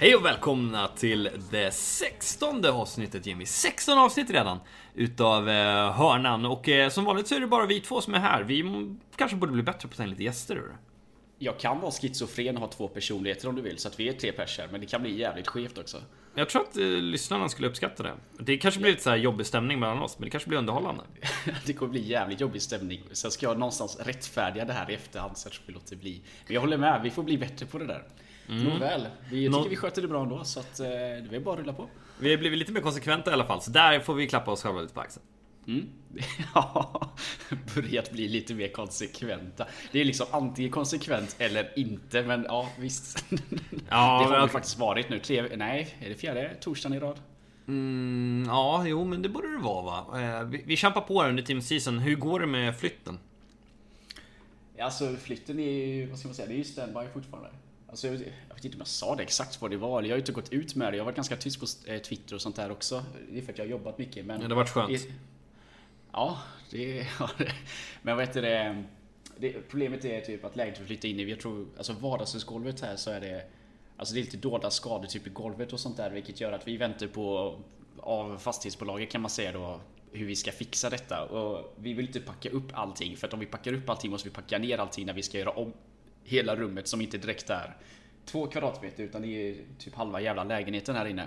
Hej och välkomna till det sextonde avsnittet Jimmy. 16 avsnitt redan utav eh, Hörnan och eh, som vanligt så är det bara vi två som är här. Vi kanske borde bli bättre på att ta in lite gäster. Jag kan vara schizofren och ha två personligheter om du vill, så att vi är tre personer, men det kan bli jävligt skevt också. Jag tror att eh, lyssnarna skulle uppskatta det. Det kanske blir lite så här jobbig stämning mellan oss, men det kanske blir underhållande. Det kommer bli jävligt jobbig stämning. Sen ska jag någonstans rättfärdiga det här i efterhand så att vi låter bli. Men jag håller med, vi får bli bättre på det där. Nåväl, vi jag Nå- tycker vi sköter det bra ändå, så att eh, det är bara att rulla på. Vi har blivit lite mer konsekventa i alla fall, så där får vi klappa oss själva lite på axeln. Mm. Ja, börjat bli lite mer konsekventa. Det är liksom antingen konsekvent eller inte, men ja visst. Ja, det har det faktiskt varit nu. Tre, nej, är det fjärde torsdagen i rad? Mm, ja, jo, men det borde det vara va? Eh, vi, vi kämpar på här under Team Season. Hur går det med flytten? Alltså flytten är ju, vad ska man säga, det är ju standby fortfarande. Alltså, jag, vet, jag vet inte om jag sa det exakt vad det var, jag har ju inte gått ut med det. Jag har varit ganska tyst på eh, Twitter och sånt där också. Det är för att jag har jobbat mycket. Men det har varit skönt. Det- Ja, det har det. Men vad heter det, det? Problemet är typ att lägenheten flyttar in i, jag tror, alltså vardagsrumsgolvet här så är det Alltså det är lite dolda skador typ i golvet och sånt där vilket gör att vi väntar på av fastighetsbolaget kan man säga då hur vi ska fixa detta och vi vill inte packa upp allting för att om vi packar upp allting måste vi packa ner allting när vi ska göra om hela rummet som inte direkt är två kvadratmeter utan det är typ halva jävla lägenheten här inne.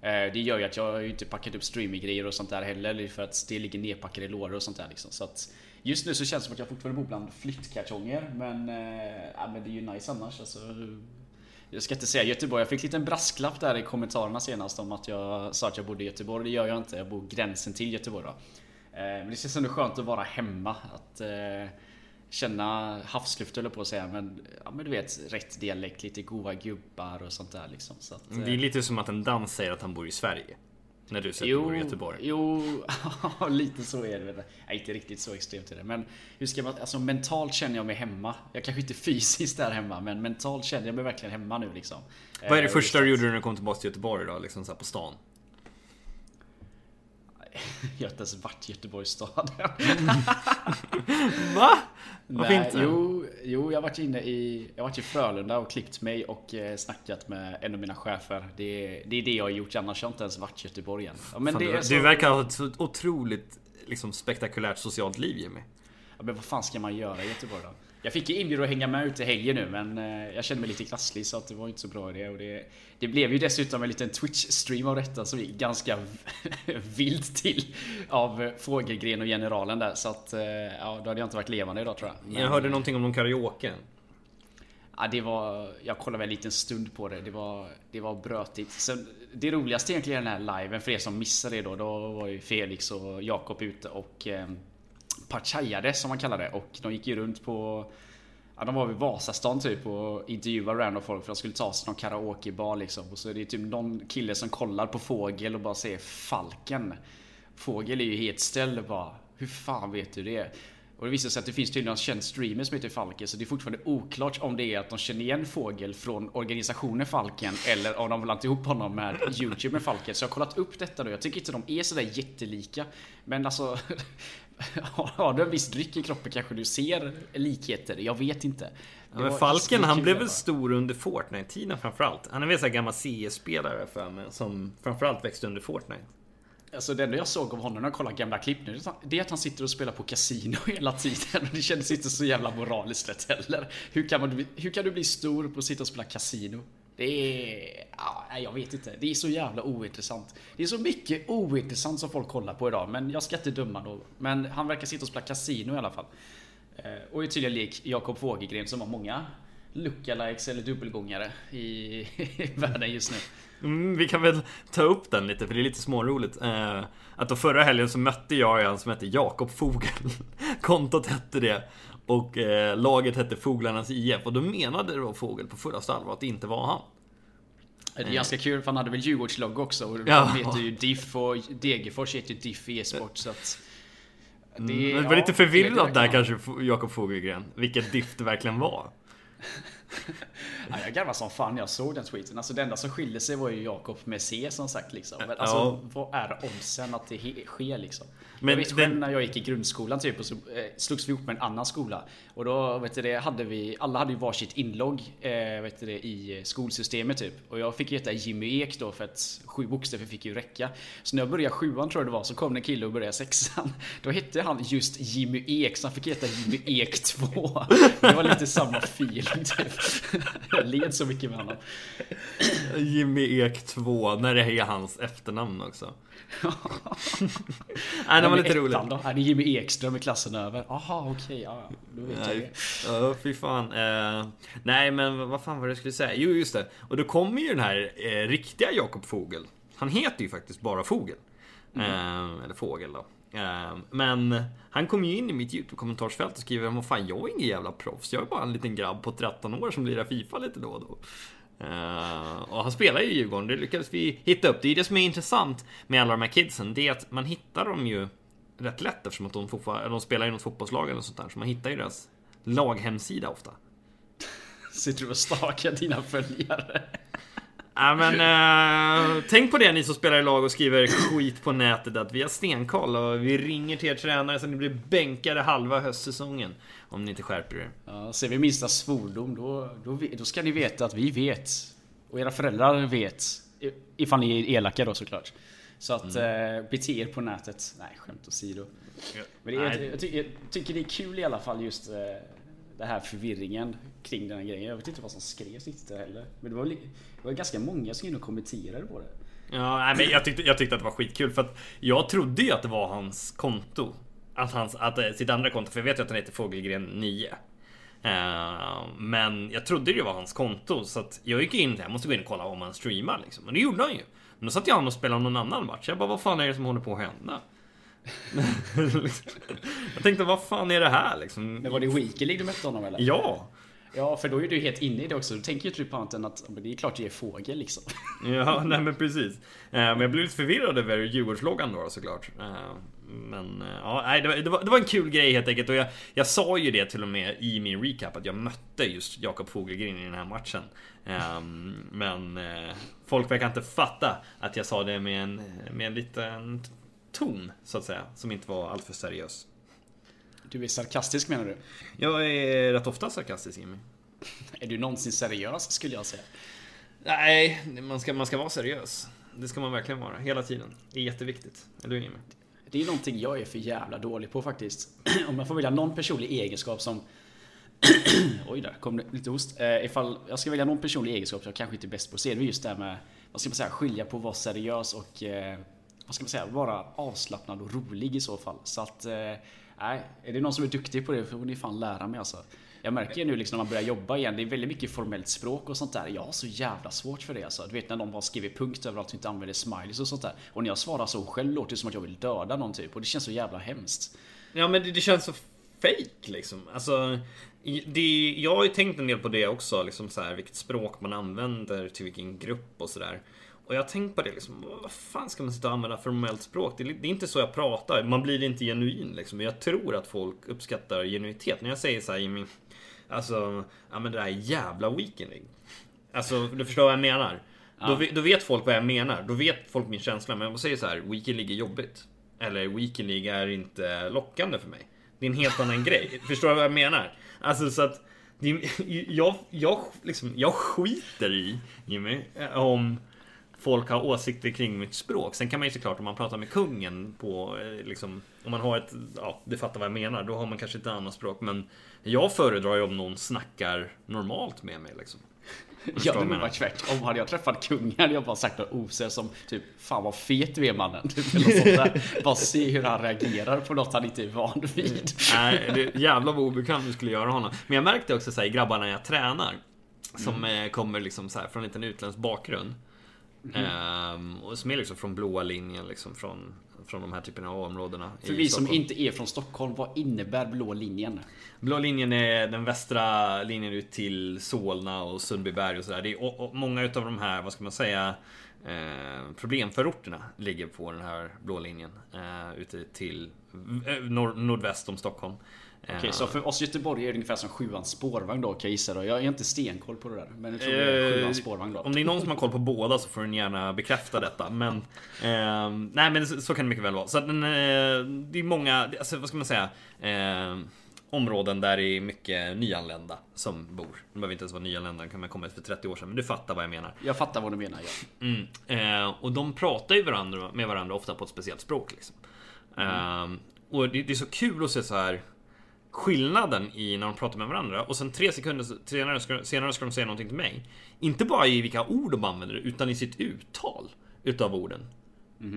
Eh, det gör ju att jag har ju inte packat upp streaminggrejer och sånt där heller för att det ligger nedpackade lådor och sånt där liksom. Så att just nu så känns det som att jag fortfarande bor bland flyttkartonger men, äh, men det är ju nice annars alltså. Jag ska inte säga Göteborg, jag fick en liten brasklapp där i kommentarerna senast om att jag sa att jag bodde i Göteborg. Det gör jag inte, jag bor gränsen till Göteborg då. Eh, men det känns ändå skönt att vara hemma. Att känna havsluft jag på att säga. Men, ja, men du vet, rätt dialekt, lite goa gubbar och sånt där liksom. Så att, eh, Det är lite som att en dans säger att han bor i Sverige. När du säger att du bor i Göteborg. Jo, lite så är det. Nej, inte riktigt så extremt är det. Men hur ska man, alltså mentalt känner jag mig hemma. Jag kanske inte fysiskt är hemma, men mentalt känner jag mig verkligen hemma nu liksom. Vad är det Eh, första du gjorde när du kom tillbaka till Göteborg då? Liksom så på stan? Jag har inte ens varit i Göteborgs stad. Va? Varför Nej, inte? Jo, jo, jag har varit inne i, jag varit i Frölunda och klippt mig och eh, snackat med en av mina chefer. Det, det är det jag har gjort, annars har jag inte ens varit i Göteborg än. Ja, men Fan, det du, är så, du verkar ha ett så otroligt liksom, spektakulärt socialt liv Jimmy. ja, men vad fan ska man göra i Göteborg då? Jag fick ju inbjudan att hänga med ut i helgen nu men eh, jag kände mig lite krasslig så att det var inte så bra idé. Och det, det blev ju dessutom en liten Twitch-stream av detta som gick ganska vilt till av eh, Fågelgren och Generalen där. Så att eh, ja, då hade jag inte varit levande idag tror jag. Men- Jag hörde någonting om någon karaoke. Ja, det var, jag kollade väl en liten stund på det. Det var, det var brötigt. Sen, det roligaste egentligen i den här liven, för er som missade det då, då var ju Felix och Jakob ute och eh, som man kallar det. Och de gick ju runt på Ja, de var vid Vasastan typ och intervjuade random folk för de skulle ta sig till någon karaokebar liksom. Och så är det typ någon kille som kollar på Fågel och bara säger Falken. Fågel är ju helt ställd och bara Hur fan vet du det? Och det visar sig att det finns tydligen en känd streamer som heter Falken så det är fortfarande oklart om det är att de känner igen Fågel från organisationen Falken eller om de blandat ihop honom med Youtube med Falken. Så jag har kollat upp detta då. Jag tycker inte de är sådär jättelika. Men alltså Har du en viss dryck i kroppen kanske du ser likheter. Jag vet inte. Ja, men Falken han blev väl stor under Fortnite-tiden framförallt. Han är väl här gammal CS-spelare för mig som framförallt växte under Fortnite. Alltså det enda jag såg av honom när jag kollade gamla klipp nu Det är att han sitter och spelar på kasino hela tiden och det kändes inte så jävla moraliskt rätt heller hur kan, man, hur kan du bli stor på att sitta och spela kasino? Det är... Ja, jag vet inte. Det är så jävla ointressant. Det är så mycket ointressant som folk kollar på idag men jag ska inte döma då. Men han verkar sitta och spela kasino i alla fall. Eh, och är tydligen lik Jakob Fågelgren som har många lookalikes eller dubbelgångare i, i världen just nu. Mm, vi kan väl ta upp den lite för det är lite småroligt. Eh, att då förra helgen så mötte jag en som hette Jakob Fogel. Kontot hette det. Och eh, laget hette Foglarnas IF. Och då menade då Fogel på fullaste allvar att det inte var han. Det är ganska kul för han hade väl Djurgårdslogg också och Ja. heter ju Diff och Degerfors heter ju Diff e-sport så att det, Mm, det var ja, lite förvirrat där kanske Jakob Fogelgren. Vilket diff det verkligen var. ja, jag garvade som fan när jag såg den tweeten. Alltså det enda som skilde sig var ju Jakob med C som sagt liksom. Men alltså Ja. vad är oddsen att det sker liksom? Men jag vet den- själv när jag gick i grundskolan typ och så eh, slogs vi ihop med en annan skola. Och då vet du, det, hade vi, alla hade ju varsitt inlogg eh, vet du, det, i skolsystemet typ. Och jag fick heta Jimmy Ek då för att sju bokstäver fick ju räcka. Så när jag började sjuan tror jag det var så kom det en kille och började sexan. Då hette han just Jimmy Ek så han fick heta Jimmy Ek 2. Det var lite samma feeling typ. Jag led så mycket med honom. Jimmy Ek 2, när det är hans efternamn också. Nej, det var lite roligt. Då? Ja, det är Jimmy Ekström i klassen över. Aha, okej, ja, då vet jag det. Nej, ja, fy fan. Eh, nej, men vad fan var det jag skulle säga? Jo, just det. Och då kommer ju den här eh, riktiga Jakob Fogel. Han heter ju faktiskt bara Fogel. Eh, eller Fågel då. Eh, men han kom ju in i mitt YouTube-kommentarsfält och skriver Vad fan, jag är ingen jävla proffs. Jag är bara en liten grabb på 13 år som lirar Fifa lite då och då. Eh, och han spelar ju i Djurgården, det lyckades vi hitta upp. Det är det som är intressant med alla de här kidsen. Det är att man hittar dem ju rätt lätt eftersom att de, de spelar i något fotbollslag eller sånt där. Så man hittar ju deras laghemsida ofta. Sitter du och stakar dina följare? Ja men eh, tänk på det ni som spelar i lag och skriver skit på nätet att vi har stenkoll och vi ringer till er tränare så ni blir bänkade halva höstsäsongen. Om ni inte skärper er. Ja, ser vi minsta svordom då, då, då ska ni veta att vi vet. Och era föräldrar vet. Ifall ni är elaka då såklart. Så att Mm. eh, bete er på nätet. Nej, skämt åsido. Men det är, jag, jag, tycker, jag tycker det är kul i alla fall just eh, den här förvirringen kring den här grejen. Jag vet inte vad som skrevs riktigt heller. Men det var, det var ganska många som gick in och kommenterade på det. Ja, nej, men jag tyckte, jag tyckte att det var skitkul för att jag trodde ju att det var hans konto. Att, hans, att eh, sitt andra konto, för jag vet ju att han heter Fågelgren 9. Eh, men jag trodde det var hans konto så att jag gick in där, jag måste gå in och kolla om han streamar liksom. Och det gjorde han ju. Men då satt jag och spelade någon annan match. Jag bara, vad fan är det som håller på att hända? jag tänkte, vad fan är det här liksom? Men var det League du mötte honom eller? Ja! Ja, för då är du helt inne i det också. Du tänker ju typ än att men det är klart det är fågel liksom. Ja, nej men precis. Eh, Men jag blev lite förvirrad över Djurgårdsloggan då såklart. Men eh, ja, nej, det, var, det, var, en kul grej helt enkelt. Och jag, jag sa ju det till och med i min recap att jag mötte just Jakob Fogelgren i den här matchen. Eh, Men eh, folk verkar inte fatta att jag sa det med en, med en liten ton, så att säga. Som inte var alltför seriös. Du är sarkastisk menar du? Jag är rätt ofta sarkastisk Jimmy. Är du någonsin seriös skulle jag säga. Nej, man ska, man ska vara seriös. Det ska man verkligen vara, hela tiden. Det är jätteviktigt. Eller hur Jimmy? Det är någonting jag är för jävla dålig på faktiskt. Om jag får välja någon personlig egenskap som... Oj där kom det lite host. Eh, ifall jag ska välja någon personlig egenskap som jag kanske inte är bäst på så är det just det här med, vad ska man säga, skilja på att vara seriös och eh, vad ska man säga, vara avslappnad och rolig i så fall. Så att, eh, nej, är det någon som är duktig på det får ni fan lära mig alltså. Jag märker ju nu liksom när man börjar jobba igen, det är väldigt mycket formellt språk och sånt där. Jag har så jävla svårt för det alltså. Du vet när någon bara skriver punkt överallt och inte använder smileys och sånt där. Och när jag svarar så själv låter det som att jag vill döda någon typ. Och det känns så jävla hemskt. Ja men det, det känns så fake liksom. Alltså, det, jag har ju tänkt en del på det också, liksom så här, vilket språk man använder till vilken grupp och sådär. Och jag har tänkt på det liksom, vad fan ska man sitta och använda formellt språk? Det är, det är inte så jag pratar, man blir inte genuin liksom. Jag tror att folk uppskattar genuitet. När jag säger så här Jimmy, alltså, ja men det där jävla weekending. Alltså, du förstår vad jag menar? Då, Ja. ve- då vet folk vad jag menar, då vet folk min känsla. Men jag säger så här, Weekend League är jobbigt. Eller Weekend League är inte lockande för mig. Det är en helt annan grej. Förstår du vad jag menar? Alltså så att det, är- jag, jag, liksom, jag skiter i, Jimmy, om folk har åsikter kring mitt språk. Sen kan man ju såklart om man pratar med kungen på, eh, liksom, om man har ett, ja, du fattar vad jag menar, då har man kanske ett annat språk. Men jag föredrar ju om någon snackar normalt med mig liksom. Jag nog varit tvärtom. Hade jag träffat kungen hade jag bara sagt något osö som typ Fan vad fet du är mannen. Typ, eller något sånt där. Bara se hur han reagerar på något han inte är van vid. Nej, det jävla vad obekvämt du skulle göra honom. Men jag märkte också så här, i grabbarna jag tränar. Som eh, kommer liksom så här, från en liten utländsk bakgrund. Ehm, och som är liksom från blåa linjen, liksom från, från de här typerna av områdena. För vi som inte är från Stockholm, vad innebär blå linjen? Blå linjen är den västra linjen ut till Solna och Sundbyberg och sådär. Det är och, och många utav de här, vad ska man säga, eh, problemförorterna ligger på den här blå linjen. Eh, ute till eh, nord, nordväst om Stockholm. Okej, så för oss göteborgare är det ungefär som sjuans spårvagn då kan jag gissa då. Jag är inte stenkoll på det där. Men jag tror det är Eh, sjuans spårvagn då. Om det är någon som har koll på båda så får den gärna bekräfta detta. Men, eh, nej men så, så kan det mycket väl vara. Så den, eh, det är många, alltså, vad ska man säga? Eh, områden där det är mycket nyanlända som bor. De behöver inte ens vara nyanlända, kan man komma för 30 år sedan. Men du fattar vad jag menar. Jag fattar vad du menar ja. Mm. Eh, och de pratar ju varandra, med varandra ofta på ett speciellt språk. Liksom. Eh, och det, det är så kul att se så här skillnaden i när de pratar med varandra och sen tre sekunder senare ska, senare ska de säga någonting till mig. Inte bara i vilka ord de använder utan i sitt uttal utav orden.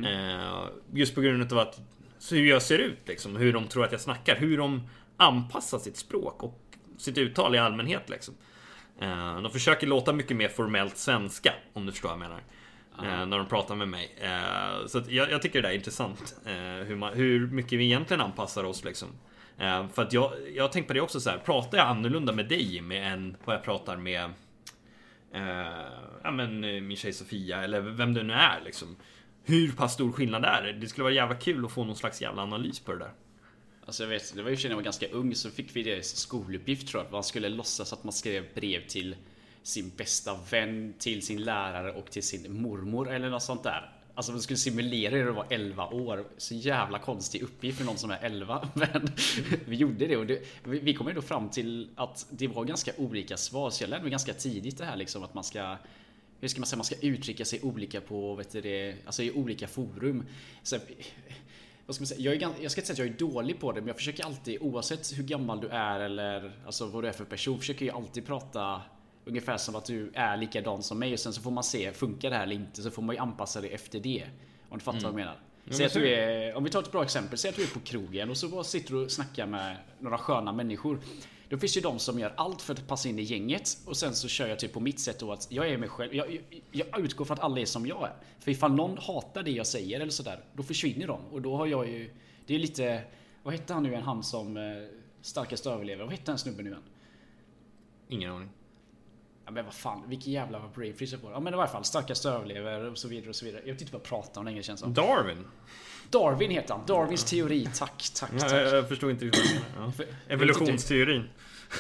Eh, just på grund av att så hur jag ser ut liksom, hur de tror att jag snackar, hur de anpassar sitt språk och sitt uttal i allmänhet liksom. Eh, de försöker låta mycket mer formellt svenska, om du förstår vad jag menar. Eh, när de pratar med mig. Eh, så jag, jag tycker det där är intressant. Hur, man, hur mycket vi egentligen anpassar oss liksom. Eh, för att jag, jag har tänkt på det också så här. Pratar jag annorlunda med dig Jimmy än vad jag pratar med eh, ja, men, eh, min tjej Sofia eller vem det nu är liksom. Hur pass stor skillnad är det? Det skulle vara jävla kul att få någon slags jävla analys på det där. Alltså jag vet, det var ju när jag var ganska ung så fick vi det skoluppgift tror jag. Att man skulle låtsas att man skrev brev till sin bästa vän, till sin lärare och till sin mormor eller något sånt där. Alltså man skulle simulera hur det var 11 år. Så jävla konstig uppgift för någon som är 11. Men vi gjorde det och det, vi kom ju då fram till att det var ganska olika svar. Så jag lärde mig ganska tidigt det här liksom att man ska hur ska man säga, man ska uttrycka sig olika på, vet du det, alltså i olika forum. Så, vad ska man säga? Jag, är, jag ska inte säga att jag är dålig på det, men jag försöker alltid, oavsett hur gammal du är eller alltså, vad du är för person, försöker jag alltid prata ungefär som att du är likadan som mig. Och sen så får man se, funkar det här eller inte? Så får man ju anpassa det efter det. Om du fattar vad jag menar. Säg att du är, om vi tar ett bra exempel, säg att du är på krogen och så bara sitter du och snackar med några sköna människor. Då finns ju de som gör allt för att passa in i gänget och sen så kör jag typ på mitt sätt då att jag är mig själv. Jag, jag, jag utgår från att alla är som jag är. För ifall någon hatar det jag säger eller sådär, då försvinner de. Och då har jag ju, det är lite, vad hette han nu igen, han som eh, starkast överlever? Vad hette den snubben nu igen? Ingen aning. Ja men vad fan, vilken jävla brain freeze jag får. Ja men i varje fall, starkast överlever och så vidare och så vidare. Jag vet inte vad jag pratar om längre känns som. Darwin? Darwin heter han. Darwins teori. Tack, tack, tack. jag, jag förstår inte riktigt du menar. Ja. Evolutionsteorin.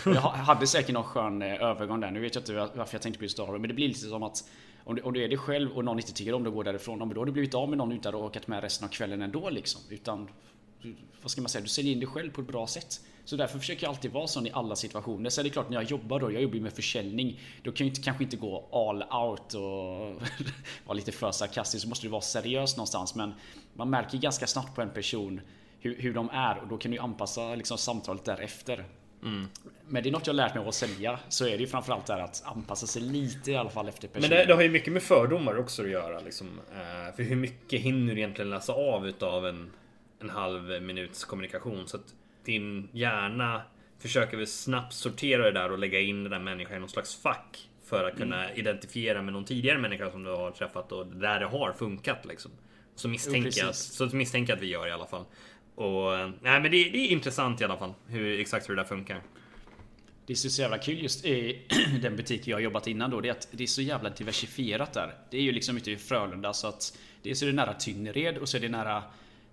Jag ha- hade säkert någon skön eh, övergång där. Nu vet jag inte varför jag tänkte på just Darwin. Men det blir lite som att om du, om du är det själv och någon inte tycker om det och går därifrån. Då har du blivit av med någon utan att ha åkat med resten av kvällen ändå liksom. Utan, du- vad ska man säga, du säljer in dig själv på ett bra sätt. Så därför försöker jag alltid vara sån i alla situationer. Sen är det klart när jag jobbar då, jag jobbar ju med försäljning. Då kan jag inte, kanske inte gå all out och vara lite för sarkastisk. Så måste du vara seriös någonstans. Men man märker ganska snabbt på en person hur, hur de är och då kan du anpassa liksom, samtalet därefter. Men det är något jag lärt mig av att sälja. Så är det ju framförallt där att anpassa sig lite i alla fall efter personen. Men det, det har ju mycket med fördomar också att göra. Liksom. Eh, För hur mycket hinner du egentligen läsa av utav en, en halv minuts kommunikation? Så att din hjärna försöker väl snabbt sortera det där och lägga in den där människan i någon slags fack. För att kunna identifiera med någon tidigare människa som du har träffat och där det har funkat liksom. Så misstänker, jag, så misstänker att vi gör i alla fall. Och, nej men det, det är intressant i alla fall. Hur, exakt hur det där funkar. Det är så jävla kul just i den butik jag har jobbat innan då. Det är att det är så jävla diversifierat där. Det är ju liksom ute i Frölunda så att dels är det nära Tynnered och så är det nära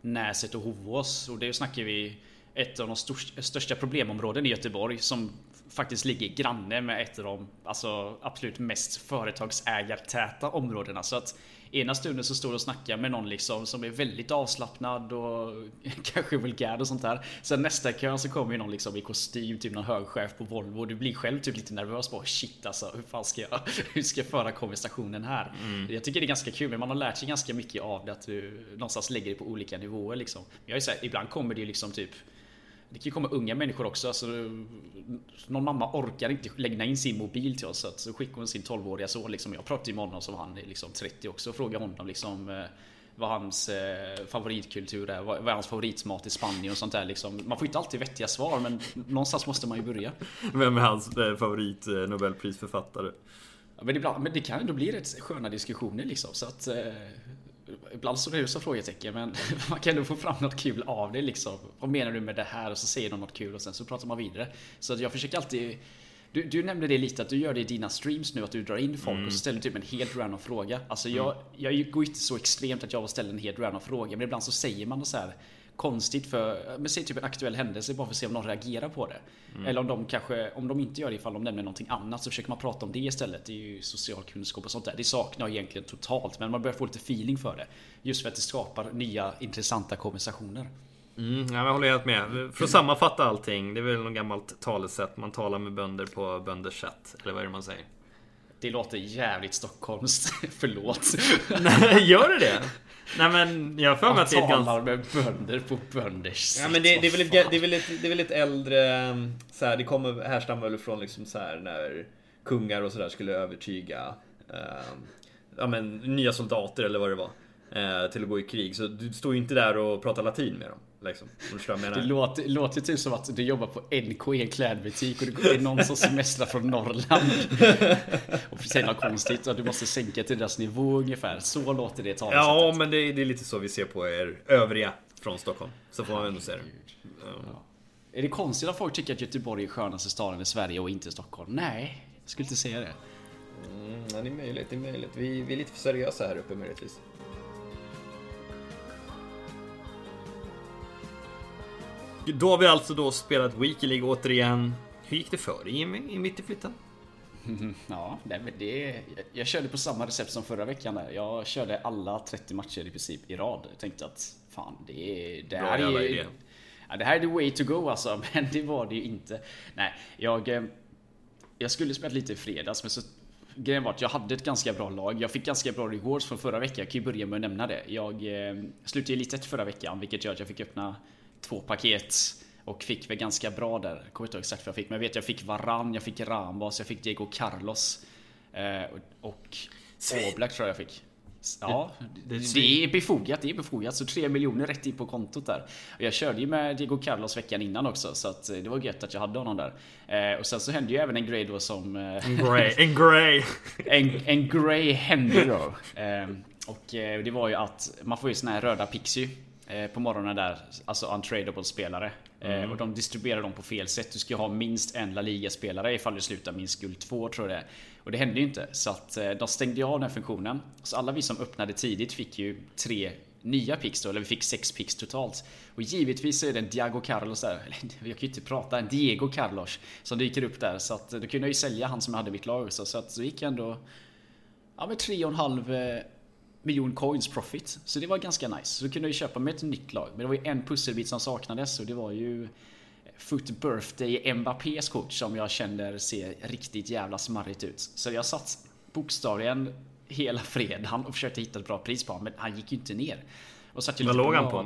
Näset och Hovås. Och det snackar vi ett av de största, problemområden i Göteborg som faktiskt ligger granne med ett av de alltså, absolut mest företagsägartäta områdena. Så att ena stunden så står du och snackar med någon liksom som är väldigt avslappnad och kanske vulgär och sånt där. Sen nästa kö så kommer ju någon liksom i kostym, typ någon hög chef på Volvo och du blir själv typ lite nervös bara shit alltså hur fan ska jag, hur ska jag föra konversationen här? Jag tycker det är ganska kul men man har lärt sig ganska mycket av det att du någonstans lägger det på olika nivåer liksom. Jag är så här, ibland kommer det ju liksom typ det kan ju komma unga människor också. Alltså, någon mamma orkar inte lägga in sin mobil till oss. Så, att, så skickar hon sin 12-åriga son. Liksom. Jag pratade ju med honom som han är liksom 30 också. Och frågade honom liksom, eh, vad hans eh, favoritkultur är. Vad, vad är hans favoritmat i Spanien och sånt där. Liksom. Man får ju inte alltid vettiga svar men någonstans måste man ju börja. Vem är hans eh, favorit eh, Nobelprisförfattare? Ja, men, ibland, men det kan ändå bli rätt sköna diskussioner liksom. Så att, eh, ibland så frågetecken men man kan ändå få fram något kul av det liksom. Vad menar du med det här? Och så säger de något kul och sen så pratar man vidare. Så att jag försöker alltid du, du nämnde det lite att du gör det i dina streams nu att du drar in folk och så ställer du typ en helt random fråga. Alltså jag, jag går inte så extremt att jag ställer en helt random fråga men ibland så säger man så här konstigt för, men säg typ en aktuell händelse bara för att se om någon reagerar på det. Mm. Eller om de kanske, om de inte gör det ifall de nämner någonting annat så försöker man prata om det istället. Det är ju social kunskap och sånt där. Det saknar jag egentligen totalt men man börjar få lite feeling för det. Just för att det skapar nya intressanta konversationer. Mm, jag håller helt med. För att sammanfatta allting. Det är väl något gammalt talesätt. Man talar med bönder på bönders sätt. Eller vad är det man säger? Det låter jävligt stockholmskt. Förlåt. Nej, gör det det? Nej men jag har för mig att det är ett ganska... med bönder på bönders sätt. Ja men det, det, är väl ett, det, är väl ett, det är väl ett äldre... Så här, det kommer härstammar väl från liksom så här när kungar och sådär skulle övertyga uh, ja, men, nya soldater eller vad det var. Uh, till att gå i krig. Så du står ju inte där och pratar latin med dem. Liksom. Det låter, låter typ som att du jobbar på NK i en klädbutik och det är någon som semestrar från Norrland. och säger något konstigt och du måste sänka till deras nivå ungefär. Så låter det talesättet. Ja, men det är, det är, lite så vi ser på er övriga från Stockholm. Så får man ändå se det. Ja. Är det konstigt att folk tycker att Göteborg är skönaste staden i Sverige och inte Stockholm? Nej, jag skulle inte säga det. Mm, det är möjligt, det är möjligt. Vi, vi är lite för seriösa här uppe möjligtvis. Då har vi alltså då spelat Weekly League återigen. Hur gick det för dig Jimmy i mitt i flytten? Ja, det, jag körde på samma recept som förra veckan. Där. Jag körde alla 30 matcher i princip i rad. Jag tänkte att fan, det, det här är. Ja, det här är the way to go alltså, men det var det ju inte. Nej, jag... Eh, jag skulle spela lite i fredags, men så Grejen var att jag hade ett ganska bra lag. Jag fick ganska bra rewards från förra veckan. Jag kan ju börja med att nämna det. Jag eh, slutade i lite förra veckan, vilket gör att jag fick öppna två paket och fick väl ganska bra där. Jag kommer inte ihåg exakt vad jag fick, men jag vet jag fick Varann, jag fick Rambas, jag fick Diego Carlos eh, och Oblak tror jag jag fick. Ja, det, det, är befogat. Det är befogat. Så 3 miljoner rätt in på kontot där. Och jag körde ju med Diego Carlos veckan innan också. Så att eh, det var gött att jag hade honom där. Eh, och sen så hände ju även en grej då som... Eh, en grey. En grey. en, en grey hände då. Eh, och det var ju att man får ju såna här röda pixie på morgonen där, alltså untradable spelare. Eh, mm. Och de distribuerar dem på fel sätt. Du ska ha minst en La Liga-spelare ifall du slutar minst guld 2 tror jag det Och det hände ju inte. Så att eh, de stängde av den funktionen. Så alla vi som öppnade tidigt fick ju tre nya pix då, eller vi fick sex pix totalt. Och givetvis är det en Diago Carlos där, eller jag kan ju inte prata, en Diego Carlos som dyker upp där. Så att då kunde jag ju sälja han som jag hade i mitt lag också. Så att så gick jag ändå Ja med 3,5 miljon coins profit. Så det var ganska nice. Så då kunde jag köpa med ett nytt lag. Men det var ju en pusselbit som saknades och det var ju Foot Birthday Mbappés kort som jag känner ser riktigt jävla smarrigt ut. Så jag satt bokstavligen hela fredagen och försökte hitta ett bra pris på honom, men han gick ju inte ner. Och satt ju Vad låg han på?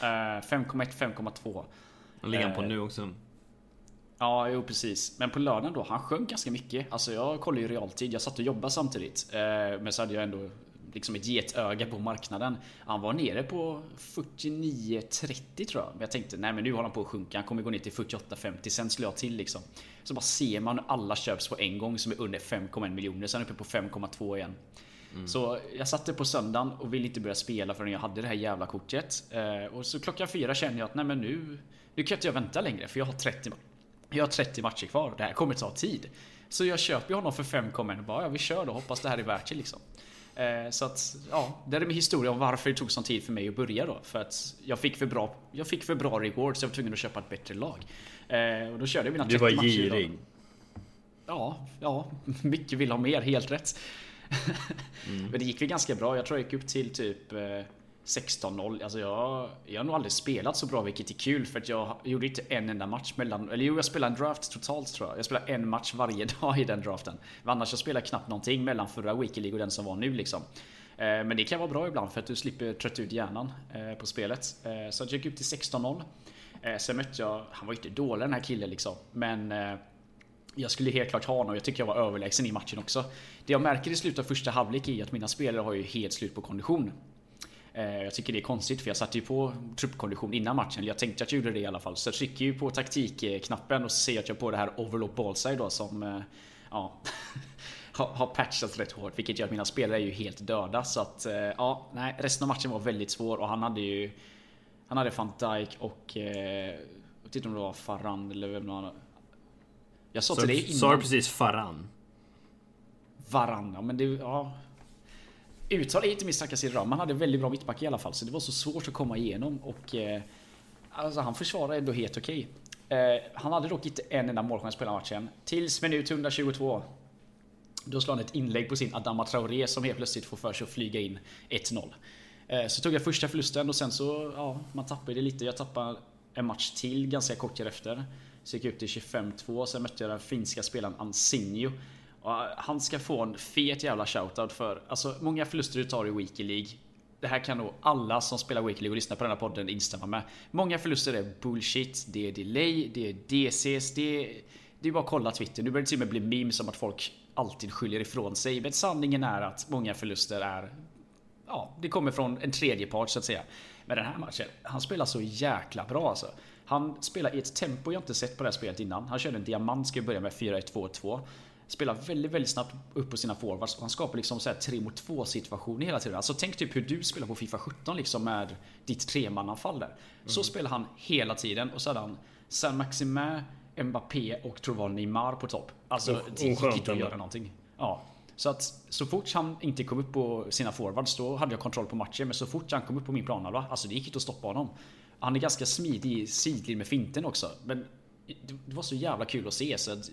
5,1, 5,2. Vad ligger han på nu också? Ja, jo precis. Men på lördagen då, han sjönk ganska mycket. Alltså jag kollade ju realtid, jag satt och jobbade samtidigt. Men så hade jag ändå liksom ett getöga på marknaden. Han var nere på 49-30 tror jag. Jag tänkte, nej men nu håller han på att sjunka. Han kommer gå ner till 48-50, sen slår jag till liksom. Så bara ser man alla köps på en gång som är under 5,1 miljoner. Sen uppe på 5,2 igen. Mm. Så jag satte på söndagen och ville inte börja spela förrän jag hade det här jävla kortet. Eh, och så klockan fyra kände jag att nej men nu, nu kan inte jag vänta längre för jag har 30 jag har 30 matcher kvar. Det här kommer ta tid. Så jag köper honom för 5,1 och bara ja, vi kör då. Hoppas det här är värt det liksom. Eh, så att, ja, det är min historia om varför det tog sån tid för mig att börja då. För att jag fick för bra, jag fick för bra rewards, jag var tvungen att köpa ett bättre lag. Eh, och då körde jag mina 30 matcher. Du var girig. Ja, ja, mycket vill ha mer, helt rätt. Mm. Men det gick väl ganska bra. Jag tror jag gick upp till typ eh, 16-0. Alltså jag, jag har nog aldrig spelat så bra vilket är kul för att jag gjorde inte en enda match mellan... Eller jo, jag spelade en draft totalt tror jag. Jag spelade en match varje dag i den draften. Men annars jag spelade knappt någonting mellan förra Weekly League och den som var nu liksom. Eh, men det kan vara bra ibland för att du slipper trötta ut hjärnan eh, på spelet. Eh, så jag gick upp till 16-0. Sen mötte jag... Han var ju inte dålig den här killen liksom. Men... Jag skulle helt klart ha honom jag tycker jag var överlägsen i matchen också. Det jag märker i slutet av första halvlek är att mina spelare har ju helt slut på kondition. Eh, jag tycker det är konstigt för jag satte ju på truppkondition innan matchen. Jag tänkte att jag gjorde det i alla fall. Så jag trycker ju på taktikknappen och ser att jag på det här overlock ballside då som eh, ja, har patchats rätt hårt. Vilket gör att mina spelare är ju helt döda. Så att eh, ja, nej, resten av matchen var väldigt svår och han hade ju Han hade van Dijk och jag vet inte om det var Farran eller vem det Jag sa till dig innan. Sa du precis Farran? Varann, ja men det, ja Uttal är inte min starka sida Man hade väldigt bra mittback i alla fall så det var så svårt att komma igenom och eh, Alltså han försvarade ändå helt okej. Eh, han hade dock inte en enda målchans på hela matchen. Tills minut 122. Då slår han ett inlägg på sin Adama Traoré som helt plötsligt får för sig att flyga in 1-0. Eh, så tog jag första förlusten och sen så, ja, man tappade det lite. Jag tappade en match till ganska kort efter. Så gick jag upp till 25-2, sen mötte jag den finska spelaren Ansinio. Han ska få en fet jävla shoutout för, alltså många förluster du tar i Weekly League. Det här kan nog alla som spelar Weekly League och lyssnar på den här podden instämma med. Många förluster är bullshit, det är delay, det är DCs, det är... Det är bara att kolla Twitter. Nu börjar det till och med bli memes om att folk alltid skyller ifrån sig. Men sanningen är att många förluster är... Ja, det kommer från en tredje part så att säga. Men den här matchen, han spelar så jäkla bra alltså. Han spelar i ett tempo jag inte sett på det här spelet innan. Han körde en diamant, ska börja med 4-1-2-2. Spelar väldigt, väldigt snabbt upp på sina forwards och han skapar liksom så här 3 mot 2 situationer hela tiden. Alltså tänk typ hur du spelar på Fifa 17 liksom med ditt tremananfall där. Så mm. spelar han hela tiden och han Saint Maximin, Mbappé och tror var Neymar på topp. Alltså oh, det gick inte att göra någonting. Ja. Så att så fort han inte kom upp på sina forwards då hade jag kontroll på matchen. Men så fort han kom upp på min planhalva, alltså det gick inte att stoppa honom. Han är ganska smidig i sidled med finten också. Men det var så jävla kul att se. Så att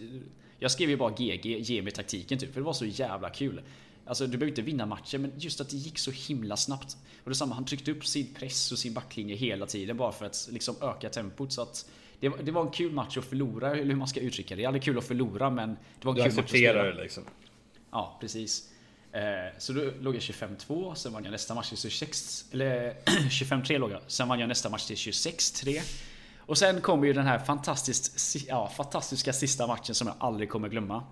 jag skrev ju bara GG, ge mig taktiken typ. För det var så jävla kul. Alltså du behöver inte vinna matchen men just att det gick så himla snabbt. Och det samma, han tryckte upp sin press och sin backlinje hela tiden bara för att liksom öka tempot. Så att det, det var en kul match att förlora, eller hur man ska uttrycka det. Det är aldrig kul att förlora men det var en du kul match att spela. det liksom? Ja, precis. Eh, så då låg jag 25-2, sen vann jag nästa match till 26, eller 25-3 låg jag. Sen vann jag nästa match till 26-3. Och sen kommer ju den här fantastiskt, ja, fantastiska sista matchen som jag aldrig kommer glömma.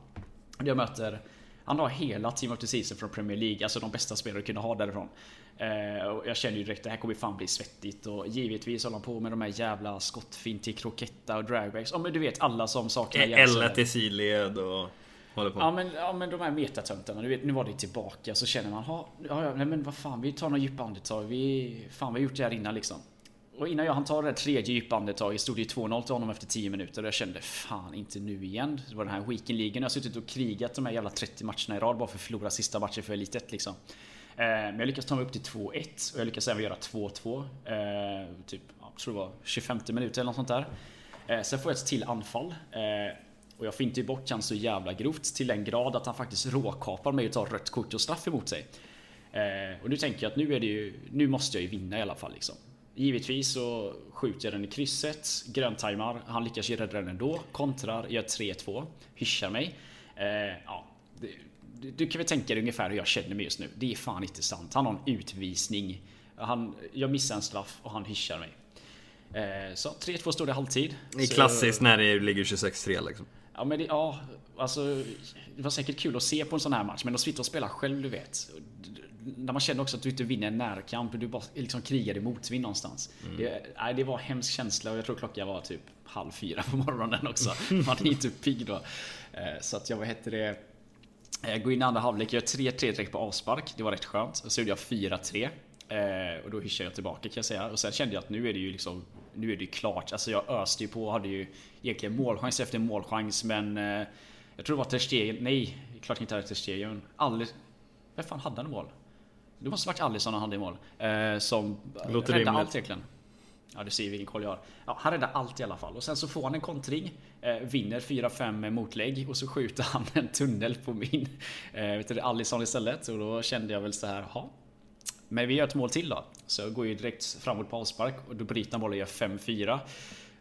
Jag möter han har hela Team of the Season från Premier League, alltså de bästa spelare du kunde ha därifrån. Eh, och jag känner ju direkt det här kommer fan bli svettigt och givetvis håller han på med de här jävla skottfin till kroketta och dragbacks. Ja men du vet alla som saknar L1 i sidled och håller på. Ja men, ja, men de här metatöntarna, du vet nu var det tillbaka så känner man, ja, ja nej men vad fan vi tar några djupa andetag. Vi, fan vi har gjort det här innan liksom. Och innan jag hann ta det där tredje djupa andetaget stod det ju 2-0 till honom efter 10 minuter och jag kände fan inte nu igen. Det var den här weekend league Jag har suttit och krigat de här jävla 30 matcherna i rad bara för att förlora sista matchen för Elite 1 liksom. Eh, men jag lyckas ta mig upp till 2-1 och jag lyckas även göra 2-2. Eh, typ, jag tror det var 25 minuter eller något sånt där. Eh, sen får jag ett till anfall. Och jag fintar ju bort han så jävla grovt till den grad att han faktiskt råkapar mig och tar rött kort och straff emot sig. Och nu tänker jag att nu är det ju, nu måste jag ju vinna i alla fall liksom. Givetvis så skjuter jag den i krysset, gröntajmar, han lyckas ju rädda den ändå, kontrar, gör 3-2, hyschar mig. Eh, ja, du, du kan väl tänka dig ungefär hur jag känner mig just nu. Det är fan inte sant. Han har en utvisning. Han, jag missar en straff och han hyschar mig. Eh, så 3-2 står det halvtid. Det är klassiskt när det ligger 26-3 liksom. Ja men det, ja, alltså Det var säkert kul att se på en sån här match men att sitta och spela själv du vet när man känner också att du inte vinner en närkamp, du bara liksom krigar i motvind någonstans. Mm. Det, nej, det var en hemsk känsla och jag tror klockan var typ halv fyra på morgonen också. Man är inte pigg då. Eh, så att jag, vad hette det? Jag går in i andra halvlek, gör 3-3 direkt på avspark. Det var rätt skönt. Och så gjorde jag 4-3. Eh, och då hyschade jag tillbaka kan jag säga. Och sen kände jag att nu är det ju liksom Nu är det ju klart. Alltså jag öste ju på hade ju egentligen målchans efter målchans men eh, Jag tror det var Terstegen, nej klart inte hade Terstegen. Alldeles... Vem fan hade han mål? Det måste varit Alisson han hade i mål. Eh, som Låter räddade allt egentligen. Ja, du ser vilken koll jag har. Ja, han räddar allt i alla fall. Och sen så får han en kontring. Eh, vinner 4-5 motlägg och så skjuter han en tunnel på min eh, vet du, Alisson istället. Och då kände jag väl så här, ha. Men vi gör ett mål till då. Så jag går ju direkt framåt på avspark och då bryter han bollen och gör 5-4.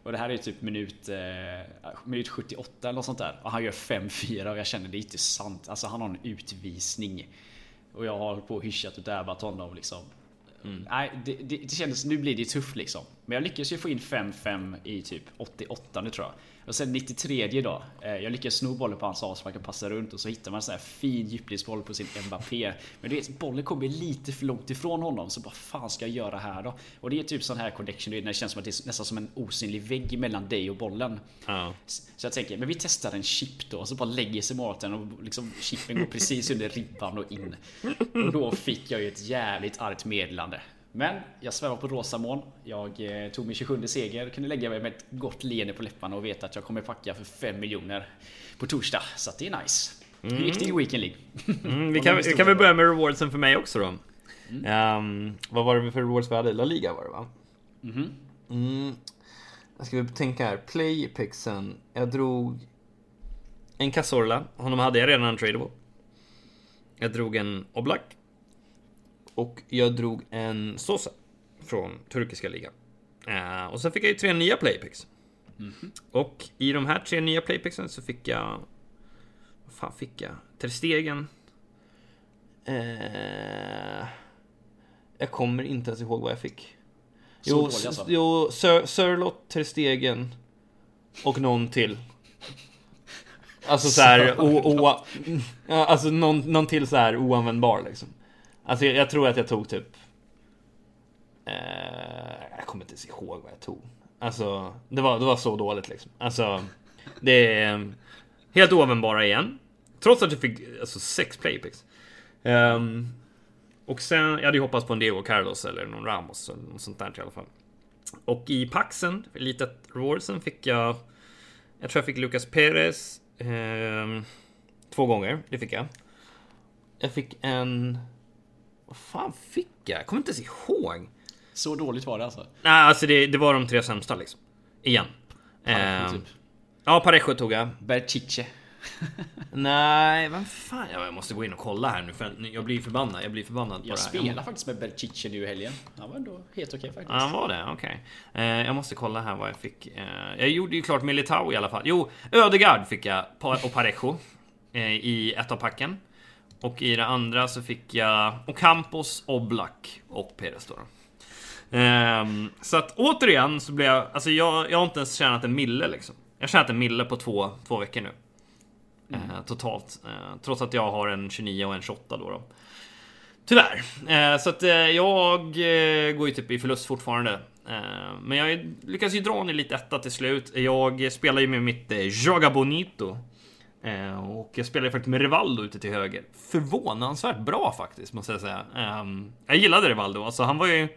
Och det här är typ minut, eh, minut 78 eller något sånt där. Och han gör 5-4 och jag känner det är inte sant. Alltså han har en utvisning. Och jag har på och hyschat och dabbat honom liksom. Mm. Nej, det, det, det kändes, nu blir det tufft liksom. Men jag lyckades ju få in 5-5 i typ 88 nu tror jag. Och sen 93 då. Eh, jag lyckades sno bollen på hans avspark och passa runt och så hittar man en sån här fin djupledsboll på sin Mbappé. Men du vet, bollen kommer lite för långt ifrån honom. Så vad fan ska jag göra här då? Och det är typ sån här connection, när det känns som att det är nästan som en osynlig vägg mellan dig och bollen. Ja. Så jag tänker, men vi testar en chip då. Och så bara lägger sig målvakten och liksom chippen går precis under ribban och in. Och då fick jag ju ett jävligt argt meddelande. Men jag svävar på rosa moln. Jag eh, tog min 27 seger, kunde lägga mig med ett gott leende på läpparna och veta att jag kommer packa för 5 miljoner på torsdag. Så att det är nice. Hur gick det i Weekend League? Mm, vi kan, vi kan väl börja med rewardsen för mig också då. Um, vad var det för rewards vi hade? La Liga var det va? Mhm. Mm. Jag ska väl tänka här. Playpixen. Jag drog en Cazorla. Honom hade jag redan tradable. Jag drog en Oblak. Och jag drog en Sosa. Från turkiska ligan. Eh, och sen fick jag ju tre nya playpicks. Och i de här tre nya playpixen så fick jag... Vad fan fick jag? Ter Stegen. Eh, jag kommer inte ens ihåg vad jag fick. Så Jo, dåliga, s- alltså. jo Sir, Sirlot, Ter Stegen och någon till. Alltså så här, o, o, alltså någon, någon till så här oanvändbar liksom. Alltså jag, jag tror att jag tog typ... Eh, jag kommer inte ens ihåg vad jag tog. Alltså, det var, det var så dåligt liksom. Alltså, det är eh, helt oanvändbara igen. Trots att jag fick alltså, sex playpicks. Um, ehm, och sen, jag hade ju hoppats på en Diego Carlos eller någon Ramos eller något sånt där i alla fall. Och i paxen, litet rewardsen, fick jag... Jag tror jag fick Lucas Perez ehm, två gånger. Det fick jag. Jag fick en... Vad fan fick jag? Jag kommer inte ens ihåg. Så dåligt var det alltså. Nej, alltså det, det var de tre sämsta liksom. Igen. Parejo, Ehm, typ. Ja, Parejo tog jag. Berchiche. Nej, vad fan. Ja, Jag måste gå in och kolla här nu för jag blir förbannad. Jag blir förbannad på Jag spelade faktiskt med Berchiche nu i helgen. Han var ändå helt okej faktiskt. Han var det? Okej. Eh, jag måste kolla här vad jag fick. Eh, jag gjorde ju klart Militao i alla fall. Jo, Ödegard fick jag och Parejo eh, i ett av packen. Och i det andra så fick jag Ocampos, Oblak och Perez då. Ehm, så att återigen så blev jag, alltså jag, jag har inte ens tjänat en mille liksom. Jag har tjänat en mille på två, två veckor nu. Eh, totalt. Eh, trots att jag har en 29 och en 28 då. då. Tyvärr. Eh, så att eh, jag eh, går ju typ i förlust fortfarande. Men jag lyckas ju dra ner lite etta till slut. Jag spelar ju med mitt eh, Joga Bonito. Eh, och jag spelar ju faktiskt med Rivaldo ute till höger. Förvånansvärt bra faktiskt, måste jag säga. Eh, jag gillade Rivaldo. Alltså han var ju...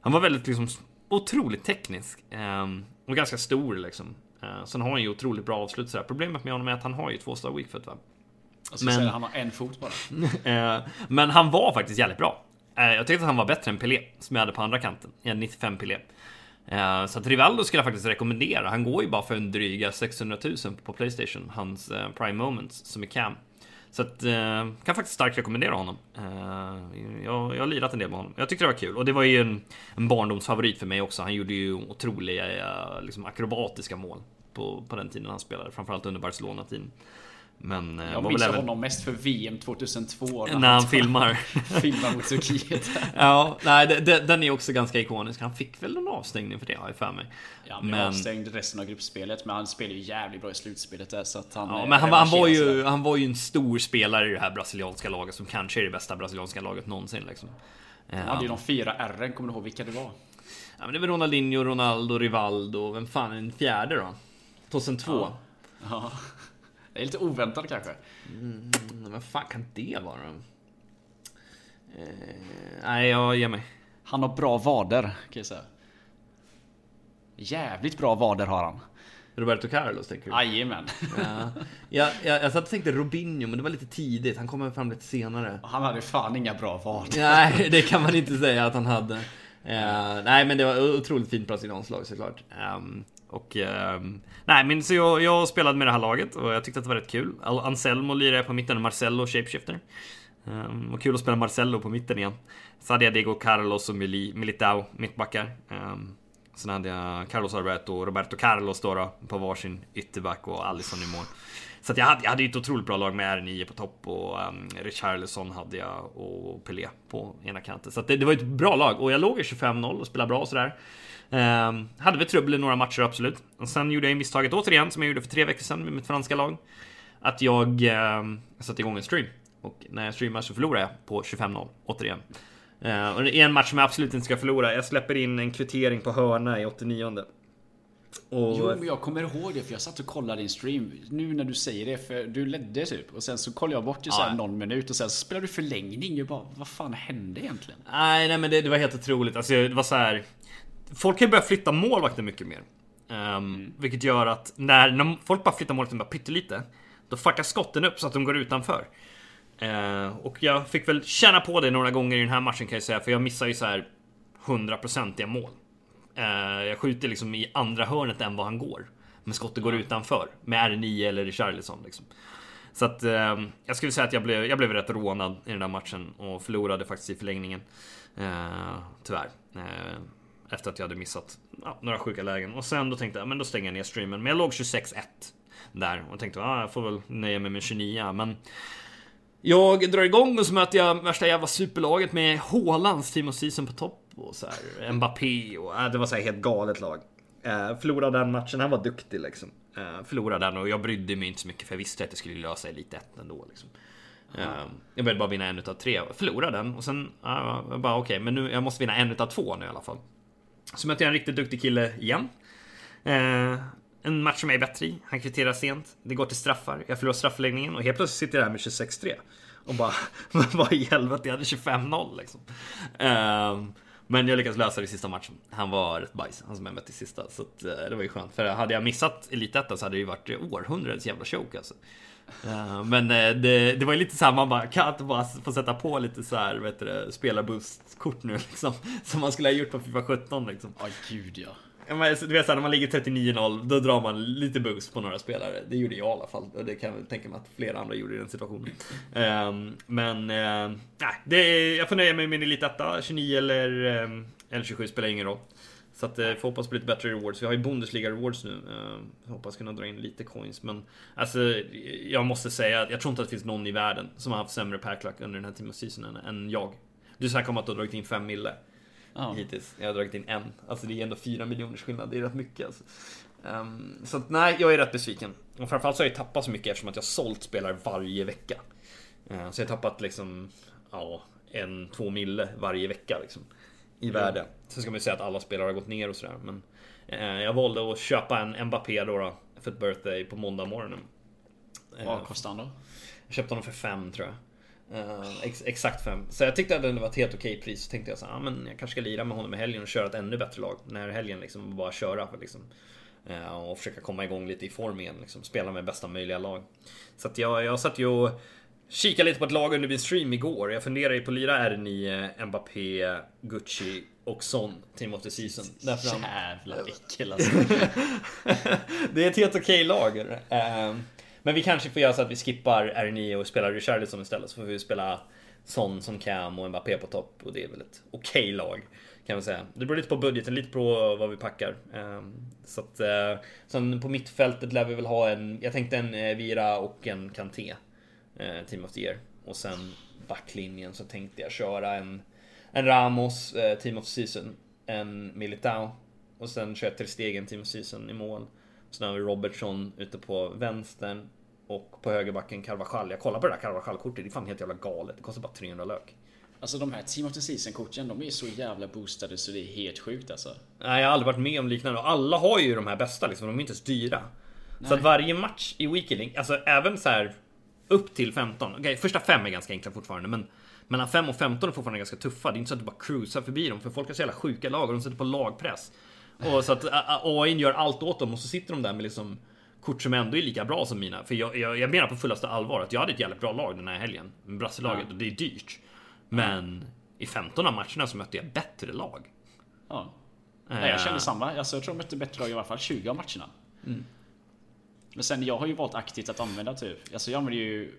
Han var väldigt liksom otroligt teknisk. Eh, och ganska stor liksom. Eh, sen har han ju otroligt bra avslut sådär. Problemet med honom är att han har ju två star weakfoot va. Alltså, men-. Han har en fot bara. Eh, Men han var faktiskt jävligt bra. Jag tyckte att han var bättre än Pelé, som jag hade på andra kanten. Jag hade 95 Pelé. Eh, så att Rivaldo skulle jag faktiskt rekommendera. Han går ju bara för en dryga 600 000 på Playstation, hans eh, Prime Moments, som är Cam. Så att, eh, kan faktiskt starkt rekommendera honom. Eh, Jag, jag har lirat en del med honom. Jag tyckte det var kul. Och det var ju en, en barndomsfavorit för mig också. Han gjorde ju otroliga eh, liksom, akrobatiska mål på, på den tiden han spelade. Framförallt under Barcelona-tiden. Men eh, Jag var minns även honom mest för VM 2002. när han filmar. filmar mot Turkiet. Ja, nej, det- den är också ganska ikonisk. Han fick väl en avstängning för det, har jag för mig. Ja, men, Men- avstängd resten av gruppspelet. Men han spelar ju jävligt bra i slutspelet där. Så att han, Ja, eh, men han, var- han, var ju, han var ju en stor spelare i det här brasilianska laget som kanske är det bästa brasilianska laget någonsin. Liksom. Han Ja. hade ju de fyra R'n, kommer du ihåg vilka det var? Ja, men det väl Ronaldinho, Ronaldo, Rivaldo. Vem fan är den fjärde då? 2002? Ja. Ja. Det är lite oväntat kanske. Mm, vad fan kan det vara? Eh, nej, jag ger mig. Han har bra vader, kan jag säga. Jävligt bra vader har han. Roberto Carlos tänker du? Jajamän. Ja. Jag, jag, jag satt och tänkte Robinho, men det var lite tidigt. Han kommer fram lite senare. Han hade fan inga bra vader. Nej, det kan man inte säga att han hade. Eh, nej, men det var otroligt fint brasilianskt lag såklart. Ehm, och eh, nej, men så jag, jag spelade med det här laget och jag tyckte att det var rätt kul. Anselmo lirade jag på mitten och Marcello shapeshifter. Ehm, um, och kul att spela Marcello på mitten igen. Så hade jag Diego Carlos och Mili, Militao mittbackar. Um, sen hade jag Carlos Alberto och Roberto Carlos då, då på varsin ytterback och Alisson i mål. Så att jag, hade, jag hade ju ett otroligt bra lag med R9 på topp och um, Richarlison hade jag och Pelé på ena kanten. Så att det, det var ett bra lag och jag låg i 25-0 och spelade bra och sådär. Um, hade väl trubbel i några matcher absolut. Och sen gjorde jag misstaget återigen som jag gjorde för tre veckor sedan med mitt franska lag. Att jag um, satte igång en stream. Och när jag streamar så förlorar jag på 25-0 återigen. Uh, och det är en match som jag absolut inte ska förlora. Jag släpper in en kvittering på hörna i 89 och Jo, men jag kommer ihåg det för jag satt och kollade din stream. Nu när du säger det, för du ledde typ. Och sen så kollade jag bort i Ja. någon minut och sen så spelade du förlängning. Jag bara, vad fan hände egentligen? Nej, nej men det, det var helt otroligt. Alltså, det var så här. Folk har ju börjat flytta målvakter mycket mer. Um, Vilket gör att när, när folk bara flyttar målvakten bara pyttelite. Då fuckar skotten upp så att de går utanför. Eh, och jag fick väl känna på det några gånger i den här matchen kan jag säga, för jag missar ju så här 100% mål. Eh, jag skjuter liksom i andra hörnet än vad han går. Men skottet går utanför med R9 eller Richarlison liksom. Så att eh, jag skulle säga att jag blev, jag blev rätt rånad i den där matchen och förlorade faktiskt i förlängningen. Eh, tyvärr. Eh, efter att jag hade missat ja, några sjuka lägen. Och sen då tänkte jag, men då stänger jag ner streamen. Men jag låg 26-1 där och tänkte, ah, jag får väl nöja mig med 29. Men jag drar igång och så möter jag värsta jävla superlaget med Hålands team of season på topp och så här Mbappé och äh, det var så här helt galet lag. Eh, förlorade den matchen, han var duktig liksom. Eh, förlorade den och jag brydde mig inte så mycket för jag visste att jag skulle lösa Elite 1 ändå liksom. Eh, jag behövde bara vinna en utav tre. Förlorade den och sen, uh, jag bara okej, okay, men nu, jag måste vinna en utav två nu i alla fall. Så mötte jag en riktigt duktig kille igen. Eh, en match som jag är bättre i. Han kvitterar sent. Det går till straffar. Jag förlorar straffläggningen och helt plötsligt sitter jag här med 26-3. Och bara, vad i helvete, jag hade 25-0 liksom. Eh, men jag lyckades lösa det i sista matchen. Han var rätt bajs, han som jag mötte i sista. Så att, eh, det var ju skönt. För hade jag missat Elitettan så hade det ju varit århundradets jävla choke alltså. Eh, men eh, det, det var ju lite såhär, man bara kan inte bara få sätta på lite så här, heter det, spelarboost-kort nu liksom. Som man skulle ha gjort på Fifa 17 liksom. Ja, oh, gud ja. Alltså, du vet såhär, när man ligger 39-0, då drar man lite bugs på några spelare. Det gjorde jag i alla fall. Och det kan jag tänka mig att flera andra gjorde i den situationen. Um, men, uh, nej, det, jag får nöja mig med min Elitetta. 29 eller, um, eller 27 spelar ingen roll. Så att eh, får hoppas på lite bättre rewards. Vi har ju Bundesliga rewards nu. Jag hoppas kunna dra in lite coins. Men alltså, jag måste säga att jag tror inte att det finns någon i världen som har haft sämre packlack under den här team of seasonen än jag. Du snackar om att du har dragit in 5 mille. Oh. Hittills. Jag har dragit in en. Alltså det är ändå 4 miljoners skillnad. Det är rätt mycket alltså. Um, så att, nej, jag är rätt besviken. Och framförallt så har jag tappat så mycket eftersom att jag sålt spelare varje vecka. Uh, så jag har tappat liksom, ja, en, två mille varje vecka liksom i mm. värde. Sen ska man ju säga att alla spelare har gått ner och sådär. Men eh, jag valde att köpa en Mbappé då, då för ett birthday på måndag morgonen. Vad kostade han då? Jag köpte honom för fem tror jag. Uh, ex exakt fem. Så jag tyckte att det var ett helt okej pris. Så tänkte jag så ah, men jag kanske ska lira med honom i helgen och köra ett ännu bättre lag. När helgen liksom bara köra liksom. Uh, och försöka komma igång lite i form igen. Liksom. Spela med bästa möjliga lag. Så att jag, jag satt ju och Kika lite på ett lag under min stream igår. Jag funderar ju på att lira R9, Mbappé, Gucci och Son Team of the Season. Därför Jävla äckel alltså. det är ett helt okej lag. Ehm, men vi kanske får göra så att vi skippar R9 och spelar Richarlison istället. Så får vi spela Son som cam och Mbappé på topp. Och det är väl ett okej lag. Kan man säga. Det beror lite på budgeten, lite på vad vi packar. Ehm, så att, eh, sen på mittfältet lär vi väl ha en, jag tänkte en eh, Vira och en Kanté eh, Team of the Year. Och sen backlinjen så tänkte jag köra en, en Ramos Team of Season, en Militao och sen kör jag Ter Stegen Team of Season i mål. Sen har vi Robertson ute på vänstern och på högerbacken Carvajal. Jag kollar på det där Carvajal-kortet, det är fan helt jävla galet. Det kostar bara 300 lök. Alltså de här Team of the Season-korten, de är så jävla boostade så det är helt sjukt alltså. Nej, jag har aldrig varit med om liknande. Alla har ju de här bästa liksom, de är inte ens dyra. Nej. Så att varje match i Weekend alltså även så här upp till 15. Okay, första fem är ganska enkla fortfarande, men mellan 5 och 15 är fortfarande ganska tuffa. Det är inte så att du bara cruisar förbi dem, för folk har så jävla sjuka lag och de sätter på lagpress. Och så att AI gör allt åt dem och så sitter de där med liksom kort som ändå är lika bra som mina. För jag, jag, jag menar på fullaste allvar att jag hade ett jävligt bra lag den här helgen. Brasselaget, ja. och det är dyrt. Men i 15 av matcherna så mötte jag bättre lag. Ja. Nej, jag kände samma. Alltså, jag tror jag mötte bättre lag i alla fall 20 av matcherna. Mm. Men sen jag har ju valt aktivt att använda typ, alltså jag använder ju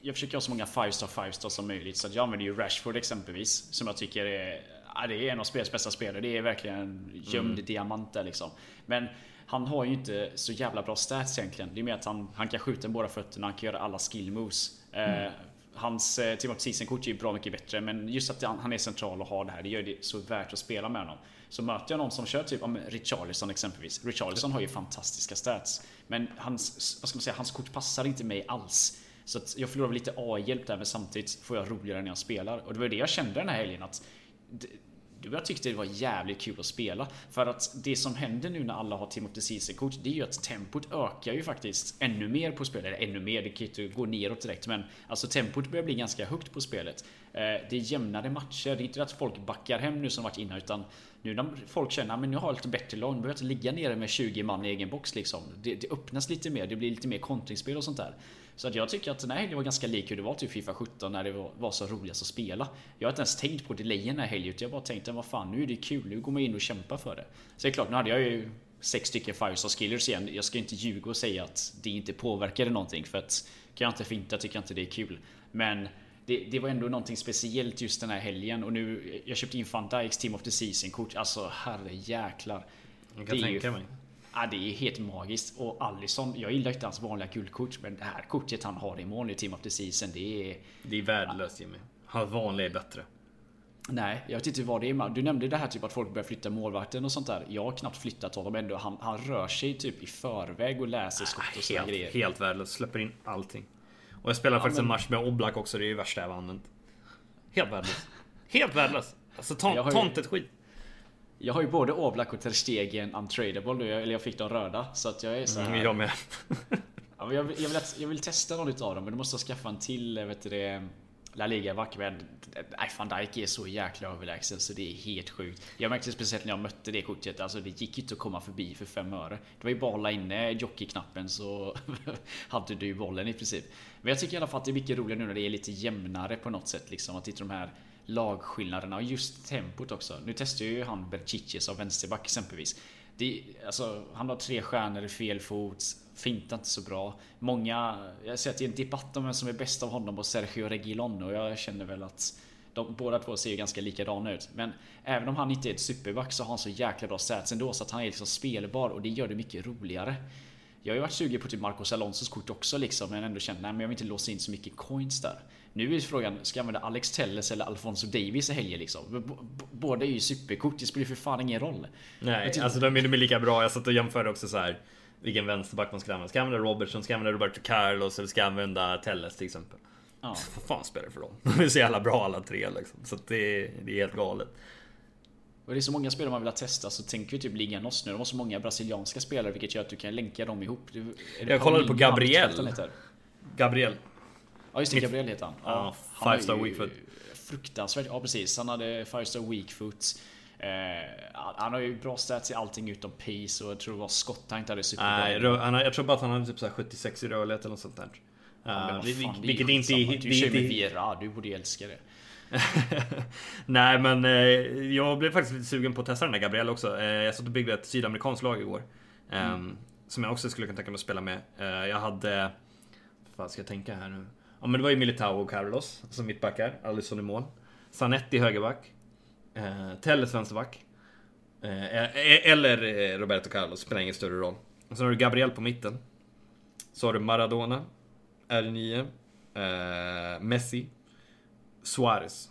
jag försöker ha så många 5 star 5 star som möjligt så jag använder ju Rashford exempelvis som jag tycker är, ja, det är en av spelets bästa spelare. Det är verkligen en gömd mm. diamant där liksom. Men han har ju inte så jävla bra stats egentligen. Det är mer att han, han kan skjuta med båda fötterna, han kan göra alla skill moves. Mm. Eh, hans eh, of Season-kort är ju bra mycket bättre men just att han är central och har det här, det gör det så värt att spela med honom. Så möter jag någon som kör typ om Richarlison exempelvis. Richarlison har ju fantastiska stats. Men hans, vad ska man säga, hans kort passar inte mig alls. Så att jag förlorar lite AI-hjälp där men samtidigt får jag roligare när jag spelar. Och det var det jag kände den här helgen att jag tyckte det var jävligt kul att spela. För att det som händer nu när alla har Timothy Ceesay kort det är ju att tempot ökar ju faktiskt ännu mer på spelet. Eller ännu mer, det kan ju inte gå neråt direkt. Men alltså tempot börjar bli ganska högt på spelet. Eh, det är jämnare matcher. Det är inte att folk backar hem nu som varit innan. Utan nu när folk känner att nu har jag lite bättre lag. Nu behöver jag inte ligga nere med 20 man i egen box liksom. Det, det öppnas lite mer. Det blir lite mer kontringsspel och sånt där. Så att jag tycker att nej, det var ganska lik hur det var typ Fifa 17 när det var, var så roligast att spela. Jag har inte ens tänkt på delayen den här helgen. Jag bara tänkte vad fan nu är det kul. Nu går man in och kämpar för det. Så det är klart, nu hade jag ju sex stycken 5 star skillers igen. Jag ska inte ljuga och säga att det inte påverkade någonting för att kan jag inte finta tycker jag inte det är kul. Men det, det, var ändå någonting speciellt just den här helgen och nu Jag köpte in van Dijks Team of the Season kort. Alltså herre jäklar. Jag kan tänka mig. Ja, det är helt magiskt. Och Allison, jag gillar inte hans vanliga guldkort. Men det här kortet han har i mål i Team of the Season, det är... Det är värdelöst Jimmy. Hans vanliga är bättre. Nej, jag vet inte vad det är. Du nämnde det här typ att folk börjar flytta målvakten och sånt där. Jag har knappt flyttat honom ändå. Han, han rör sig typ i förväg och läser skott och såna helt, grejer. Helt värdelöst. Släpper in allting. Och jag spelar Ja, faktiskt en men- match med Oblak också. Det är ju värsta jag har använt. Helt värdelöst. Helt värdelöst. Alltså Jag ton, har ju- tomtet skit. Jag har ju både Oblak och Ter Stegen untradable nu, eller jag fick dem röda. Så att jag är så här, Mm, jag med. Ja, jag, vill- jag, vill, jag vill testa någon utav dem, men då måste jag skaffa en till, vet du det, La Liga back men nej, van Dijk är så jäkla överlägsen så det är helt sjukt. Jag märkte speciellt när jag mötte det kortet, alltså det gick inte att komma förbi för fem öre. Det var ju bara att hålla inne jockeyknappen så hade du ju bollen i princip. Men jag tycker i alla fall att det är mycket roligare nu när det är lite jämnare på något sätt liksom. Att inte de här lagskillnaderna och just tempot också. Nu testar ju han Berchiches av vänsterback exempelvis. Det, alltså, han har tre stjärnor i fel fot, fintar inte så bra. Många, jag ser att det är en debatt om vem som är bäst av honom och Sergio Reguilon och jag känner väl att de, båda två ser ju ganska likadana ut. Men även om han inte är ett superback så har han så jäkla bra stats ändå så att han är liksom spelbar och det gör det mycket roligare. Jag har ju varit sugen på typ Marcos Alonsos kort också liksom men ändå känt nej men jag vill inte låsa in så mycket coins där. Nu är frågan, ska jag använda Alex Telles eller Alfonso Davis i helgen liksom? B- Båda är ju superkort, det spelar ju för fan ingen roll. Nej, alltså de är de är lika bra. Jag satt och jämförde också så här. Vilken vänsterback man ska använda. Ska jag använda Robertson? Ska jag använda Roberto Carlos? Eller ska jag använda Telles till exempel? Ja. Vad fan spelar det för dem? De är så jävla bra alla tre liksom. Så det, det är helt galet. Och det är så många spelare man vill testa så tänker vi typ Liga NOS nu. De har så många brasilianska spelare vilket gör att du kan länka dem ihop. Det Jag kollade på Gabriel. Gabriel. Ja just det, Gabriel heter han. Ja, han five star är ju weak foot. Fruktansvärt. Ja precis. Han hade 5 star weak foot. Eh, han har ju bra stats i allting utom pace och jag tror det var skott han inte hade superbra. Nej, jag tror bara att han hade typ så här 76 i rörlighet eller något sånt där. Uh, vad vil- fan, är vilket inte är... Du kör med Viera, du borde älska det. Nej men eh, jag blev faktiskt lite sugen på att testa den där Gabriel också. Eh, jag satt och byggde ett sydamerikanskt lag igår. Eh, Mm. Som jag också skulle kunna tänka mig att spela med. Eh, jag hade... Vad fan ska jag tänka här nu? Ja men det var ju Militao och Carlos som mittbackar. Alisson i mål. Zanetti högerback. Eh, Telles vänsterback. Eh, eh, eller eh, Roberto Carlos, spelar ingen större roll. Och sen har du Gabriel på mitten. Så har du Maradona. R9. Eh, Messi. Suarez.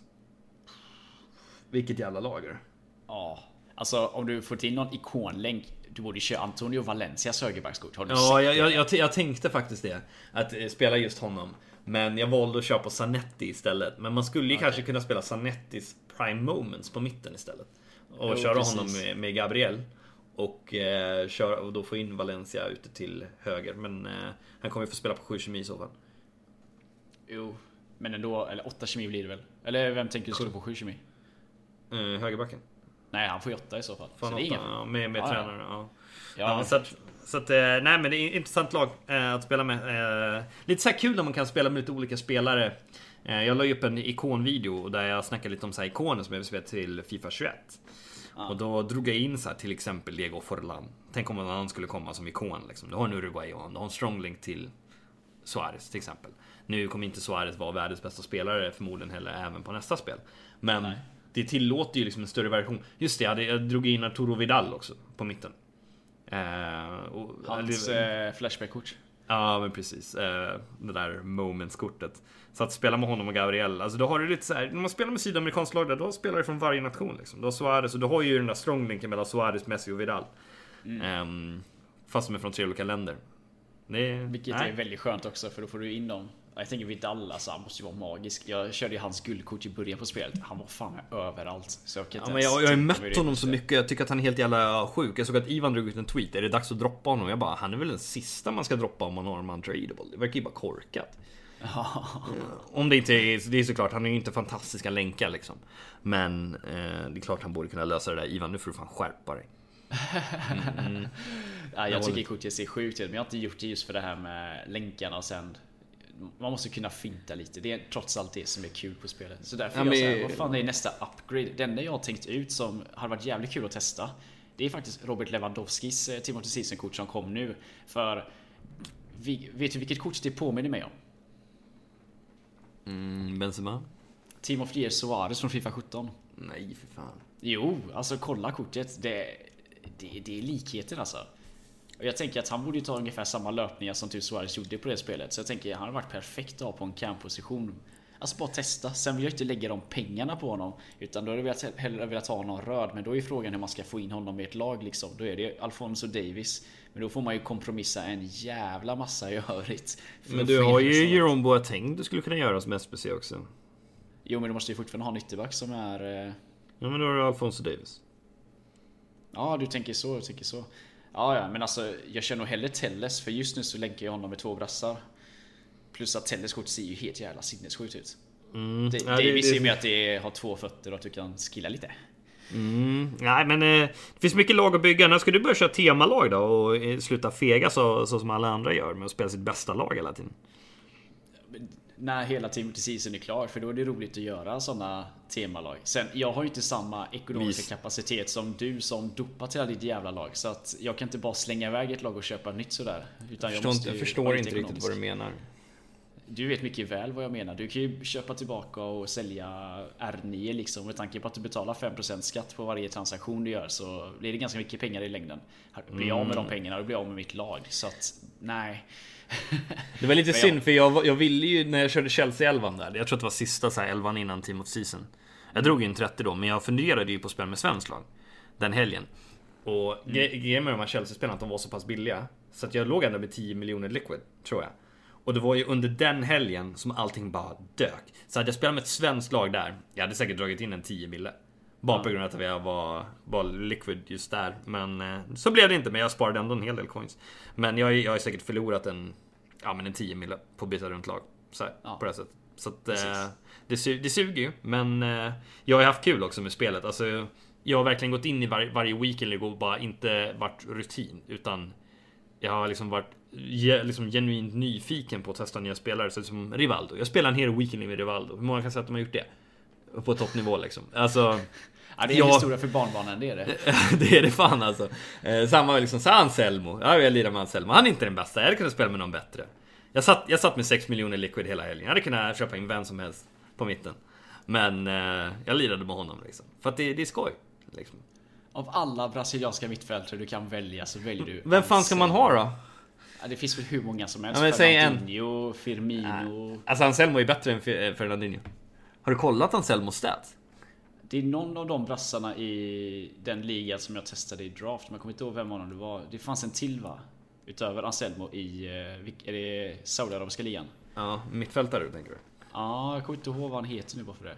Vilket jävla lager. Ja. Alltså om du får till någon ikonlänk. Du borde köra Antonio Valencias högerbackskort. Har du Ja, sett jag, jag, jag, jag tänkte faktiskt det. Att eh, spela just honom. Men jag valde att köra på Zanetti istället. Men man skulle ju kanske kunna spela Zanettis Prime Moments på mitten istället. Och Jo, köra precis. honom med, med Gabriel. Och, eh, köra, och då få in Valencia ute till höger. Men eh, han kommer ju få spela på 7 kemi i så fall. Jo. Men ändå, eller 8 kemi blir det väl? Eller vem tänker du skulle få 7 kemi? Eh, högerbacken. Nej, han får ju 8 i så fall. Fan, så det är ingen... ja, med med ja. tränaren. Ja. Ja, Ja, så att, så att, eh, nej men det är ett intressant lag eh, att spela med. Eh, lite så kul när man kan spela med lite olika spelare. Jag la ju upp en ikonvideo där jag snackade lite om så här ikoner som jag vill spela till Fifa 21. Ja. Och då drog jag in så till exempel Diego Forlan. Tänk om någon annan skulle komma som ikon liksom. Du har en Uruguayan, du har en strong link till Suarez till exempel. Nu kommer inte Suarez vara världens bästa spelare förmodligen heller även på nästa spel. Men Nej. det tillåter ju liksom en större version. Just det, jag, hade, jag drog in Arturo Vidal också på mitten. Eh, och, Hans eh, Flashback-kort. Ja men precis. Eh, det där moments-kortet. Så att spela med honom och Gabriel, alltså då har du lite så här, när man spelar med sydamerikansk lag där, då spelar du från varje nation liksom. Du har Suarez och du har ju den där stronglinken mellan Suarez, Messi och Vidal. Mm. Ehm, fast de är från tre olika länder. Det Vilket nej. är väldigt skönt också för då får du in dem. Jag tänker Vidal alltså, han måste ju vara magisk. Jag körde ju hans guldkort i början på spelet. Han var fan överallt. Så jag kan Ja, men jag, jag har ju mött honom så mycket, jag tycker att han är helt jävla sjuk. Jag såg att Ivan drog ut en tweet, är det dags att droppa honom? Jag bara, han är väl den sista man ska droppa om man har en untradable. Det verkar ju bara korkat. Om det inte är, det är såklart, han är ju inte fantastiska länkar liksom. Men eh, det är klart han borde kunna lösa det där. Ivan, nu får du fan skärpa dig. Ja, jag tycker kortet ser sjukt ut, men jag har inte gjort det just för det här med länkarna och sen man måste kunna finta lite. Det är trots allt det som är kul på spelet. Så därför Ja, är jag men- såhär, vad fan är nästa upgrade? Det enda jag har tänkt ut som hade varit jävligt kul att testa. Det är faktiskt Robert Lewandowskis eh, the Season kort som kom nu. För vi, vet du vilket kort det påminner mig om? Mm, Benzema? Team of the Year Suarez från Fifa 17. Nej, för fan. Jo, alltså kolla kortet. Det, det, det är likheter alltså. Och jag tänker att han borde ju ta ungefär samma löpningar som typ Suarez gjorde på det spelet. Så jag tänker att han har varit perfekt att ha på en camposition. Alltså bara testa. Sen vill jag inte lägga de pengarna på honom. Utan då hade jag velat- hellre velat ha honom röd. Men då är frågan hur man ska få in honom i ett lag liksom. Då är det Alfonso Davis. Men då får man ju kompromissa en jävla massa i övrigt. Men du har ju. Jerome Boateng du skulle kunna göra som SPC också. Jo men du måste ju fortfarande ha en ytterback som är... eh, Ja men då har du Alfonso Davis. Ja, du tänker så, du tänker så. Ja, ja, men alltså jag kör nog hellre Telles för just nu så länkar jag honom med två brassar. Plus att Telles kort ser ju helt jävla sinnessjukt ut. Mm. Det, Ja, det- det- är med att det har två fötter och att du kan skilla lite. Mm. Nej men eh, det finns mycket lag att bygga. När ska du börja köra temalag då och eh, sluta fega så, så som alla andra gör med att spela sitt bästa lag hela tiden? När hela Team till Season är klar för då är det roligt att göra sådana temalag. Sen, jag har ju inte samma ekonomiska Vis. kapacitet som du som dopar till ditt jävla lag. Så att jag kan inte bara slänga iväg ett lag och köpa nytt sådär. Utan Jag jag, förstår inte, jag förstår inte riktigt vad du menar. Du vet mycket väl vad jag menar. Du kan ju köpa tillbaka och sälja R9 liksom. Med tanke på att du betalar 5% skatt på varje transaktion du gör så blir det ganska mycket pengar i längden. Blir jag av med de pengarna och blir jag av med mitt lag. Så att, nej. Det var lite Men synd för jag, jag ville ju när jag körde Chelsea-elvan där. Jag tror att det var sista så här elvan innan Team of Season. Jag drog in 30 då, men jag funderade ju på att spela med svenskt lag. Den helgen. Och gre- grejen med de här Chelsea-spelarna att de var så pass billiga. Så att jag låg ändå med 10 miljoner liquid, tror jag. Och det var ju under den helgen som allting bara dök. Så hade jag spelat med ett svenskt lag där, jag hade säkert dragit in en 10 mille. Bara på grund av att jag var, var liquid just där. Men eh, så blev det inte, men jag sparade ändå en hel del coins. Men jag, jag har säkert förlorat en, ja, men en 10 mille på att byta runt lag. Så här, Ja. på det sättet. Så att, eh, det, su- det suger ju, men eh, jag har haft kul också med spelet. Alltså, jag har verkligen gått in i var, varje weekend och bara inte varit rutin. Utan jag har liksom varit liksom genuint nyfiken på att testa nya spelare. Så som Rivaldo. Jag spelar en hel weekend med Rivaldo. Hur många kan säga att de har gjort det? På toppnivå liksom. Alltså... Ja, det är en Ja. historia för barnbarnen, det är det. det är det fan alltså. Eh, samma liksom, så Anselmo. Ja, jag lirar med Anselmo. Han är inte den bästa. Jag hade kunnat spela med någon bättre. Jag satt, jag satt med 6 miljoner liquid hela helgen. Jag hade kunnat köpa in vem som helst på mitten. Men eh, jag lirade med honom liksom. För att det, det är skoj. Liksom. Av alla brasilianska mittfältare du kan välja så väljer du Vem fan ska man ha då? Ja, det finns väl hur många som helst. Ja, men säg en. Fernandinho, Firmino. Alltså Anselmo är bättre än eh, Fernandinho. Har du kollat Anselmos stats? Det är någon av de brassarna i den ligan som jag testade i draft. Men jag kommer inte ihåg vem av dem det var. Det fanns en till va? Utöver Anselmo i... eh, Är det Saudiarabiska ligan? Ja, mittfältare tänker du? Ja, jag kommer inte ihåg vad han heter nu bara för det.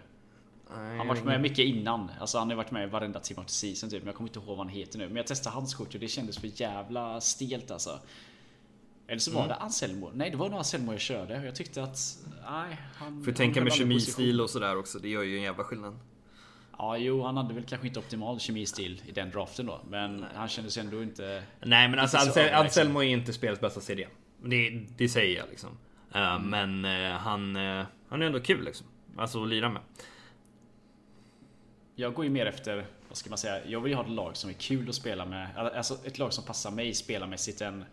Nej, Han har varit med mycket innan. Alltså han har varit med varenda of the Season typ. Men jag kommer inte ihåg vad han heter nu. Men jag testade hans kort och det kändes för jävla stelt alltså. Eller så var Mm. det Anselmo. Nej, det var nog Anselmo jag körde. Jag tyckte att... Nej, han... Får tänka med kemistil och sådär också. Det gör ju en jävla skillnad. Ja, jo, han hade väl kanske inte optimal kemistil i den draften då. Men han kändes ändå inte... Nej men alltså Ansel. Anselmo är inte spelets bästa CD. Det, det säger jag liksom. Eh, Men eh, han, eh, han är ändå kul liksom. Alltså att lira med. Jag går ju mer efter, vad ska man säga, jag vill ju ha ett lag som är kul att spela med. Alltså ett lag som passar mig spelarmässigt än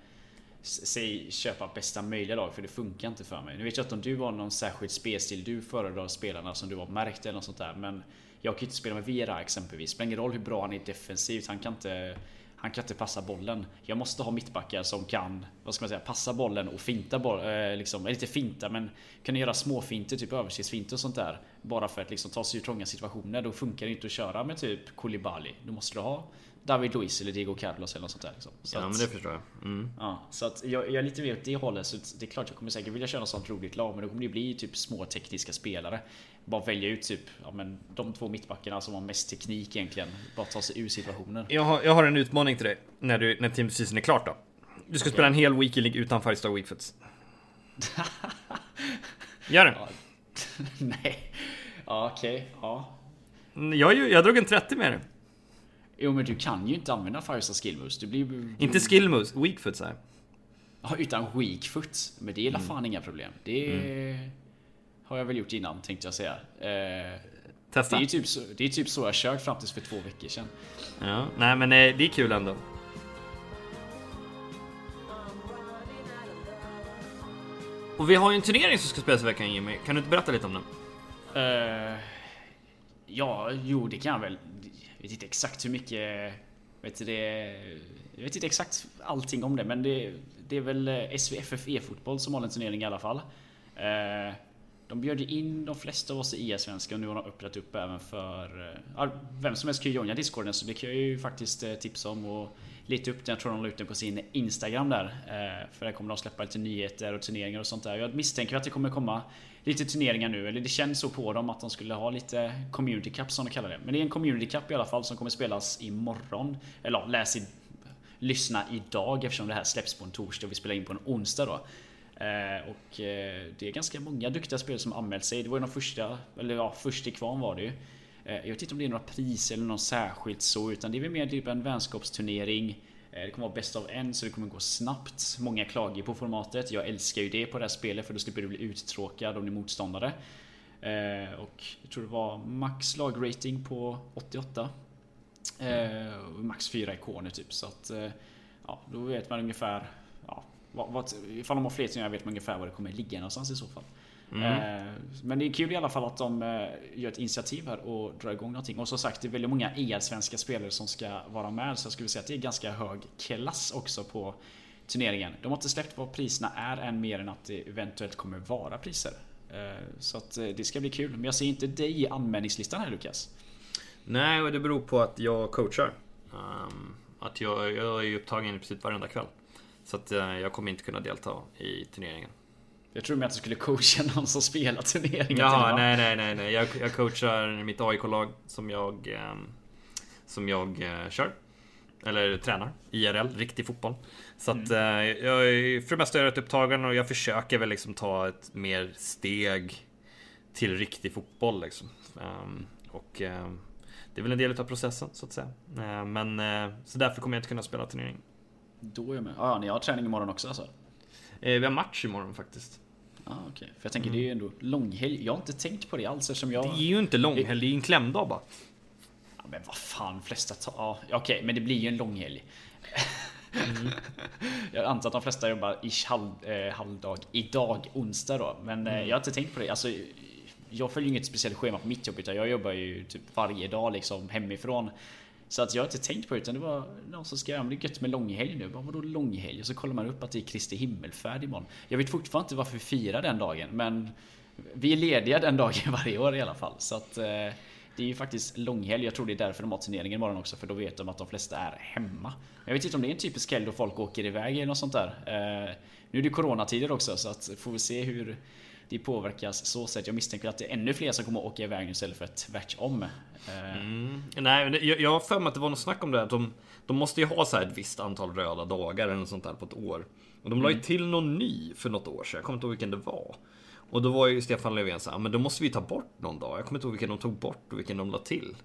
Säg köpa bästa möjliga lag för det funkar inte för mig. Nu vet jag inte om du har någon särskild spelstil du föredrar spelarna som du har märkt eller något sånt där. Men jag kan ju inte spela med Vera exempelvis. Spelar ingen roll hur bra han är defensivt. Han kan inte han kan inte passa bollen. Jag måste ha mittbackar som kan, vad ska man säga, passa bollen och finta boll, eh, liksom, eller inte finta men kunna göra småfinter, typ översiktsfinter och sånt där. Bara för att liksom ta sig ur trånga situationer. Då funkar det inte att köra med typ Koulibaly. Då måste du ha David Luiz eller Diego Carlos eller något sånt där. Liksom. Så Ja att- men det förstår jag. Mm. Ja, så att jag, jag är lite mer åt det hållet. Så det är klart jag kommer säkert vilja köra något sånt roligt lag. Men då kommer det bli typ små tekniska spelare. Bara välja ut typ ja, men de två mittbackarna som har mest teknik egentligen. Bara ta sig ur situationen. Jag, har, jag har en utmaning till dig. När, du, när Team Season är klart då. Du ska spela en hel Weekly League utan Firestar Weakfoots. Gör det. Ja. Nej. Ja okej. Ja. Jag, jag drog en 30 med det. Jo men du kan ju inte använda Firestone Skill Moves. Du blir ju... Inte skill moves, weak foot så här. Ja, utan weakfoot. Men det är mm. fan inga problem. Det mm. har jag väl gjort innan tänkte jag säga. Eh, Testa. Det är, typ så, det är typ så jag kört fram tills för två veckor sedan. Ja, nej men eh, det är kul ändå. Och vi har ju en turnering som ska spelas i veckan Jimmy. Kan du inte berätta lite om den? Uh, ja, jo det kan jag väl. Jag vet inte exakt hur mycket... Vet det, jag vet inte exakt allting om det men det, det är väl eh, SVFF e-fotboll som har en turnering i alla fall. Eh, de bjöd in de flesta av oss i IS-svenska och nu har de öppnat upp även för eh, ja, vem som helst kan ju joina discorden så det kan jag ju faktiskt tipsa om och lite upp den. Jag tror de la ut den på sin Instagram där. För där kommer de släppa lite nyheter och turneringar och sånt där. Jag misstänker att det kommer komma lite turneringar nu. Eller det känns så på dem att de skulle ha lite Community Cup som de kallar det. Men det är en Community Cup i alla fall som kommer spelas imorgon. Eller läs i, lyssna idag eftersom det här släpps på en torsdag och vi spelar in på en onsdag då. Eh, och eh, det är ganska många duktiga spelare som anmält sig. Det var ju de första, eller ja, först i kvarn var det ju. Eh, jag vet inte om det är några priser eller något särskilt så utan det är väl mer typ en vänskapsturnering. Eh, det kommer vara bäst av en så det kommer gå snabbt. Många klagar på formatet. Jag älskar ju det på det här spelet för då slipper du bli uttråkad om du är motståndare. Eh, och jag tror det var max lagrating på 88. Eh, max 4 ikoner typ så att Ja, då vet man ungefär ja, vad, ifall de har fler jag vet man ungefär var det kommer ligga någonstans i så fall. Mm. Eh, men det är kul i alla fall att de eh, gör ett initiativ här och drar igång någonting. Och som sagt, det är väldigt många EL-svenska spelare som ska vara med. Så jag skulle säga att det är ganska hög klass också på turneringen. De har inte släppt vad priserna är än mer än att det eventuellt kommer vara priser. Eh, så att det ska bli kul. Men jag ser inte dig i anmälningslistan här Lukas. Nej, och det beror på att jag coachar. Um, att jag, jag är upptagen i princip varenda kväll. Så att jag kommer inte kunna delta i turneringen. Jag tror med att du skulle coacha någon som spelar turneringen. Jaha, nej, nej, nej, nej. Jag, jag coachar mitt AIK-lag som jag, eh, som jag eh, kör. Eller tränar. IRL, riktig fotboll. Så att mm. eh, jag är för det mesta rätt upptagen och jag försöker väl liksom ta ett mer steg till riktig fotboll liksom. Um, och um, det är väl en del av processen så att säga. Uh, men uh, så därför kommer jag inte kunna spela turneringen. Då är jag med. Ja, ni har träning imorgon också alltså? Eh, vi har match imorgon faktiskt. Ah, okay. För jag tänker mm. det är ju ändå långhelg. Jag har inte tänkt på det alls eftersom jag... Det är ju inte långhelg, det är ju en klämdag bara. Ja, men vad fan, flesta tar... Ja, Okej, okay, men det blir ju en långhelg. Mm. jag antar att de flesta jobbar ish halv, eh, halvdag idag, onsdag då. Men eh, mm. jag har inte tänkt på det. Alltså, jag följer ju inget speciellt schema på mitt jobb utan jag jobbar ju typ varje dag liksom hemifrån. Så att jag har inte tänkt på det utan det var någon som skrev att det är gött med långhelg nu. Bara, vadå långhelg? Och så kollar man upp att det är Kristi himmelfärd imorgon. Jag vet fortfarande inte varför vi firar den dagen men vi är lediga den dagen varje år i alla fall. Så att eh, det är ju faktiskt långhelg. Jag tror det är därför de har turneringen imorgon också för då vet de att de flesta är hemma. Jag vet inte om det är en typisk helg då folk åker iväg eller något sånt där. Eh, nu är det coronatider också så att får vi se hur det påverkas så sätt. Jag misstänker att det är ännu fler som kommer att åka iväg nu istället för tvärtom. Eh, mm. Nej, jag, jag har för mig att det var något snack om det. Att de, de måste ju ha så ett visst antal röda dagar eller något sånt där på ett år. Och de la ju mm. till någon ny för något år sedan. Jag kommer inte ihåg vilken det var. Och då var ju Stefan Löfven så här, men då måste vi ta bort någon dag. Jag kommer inte ihåg vilken de tog bort och vilken de la till.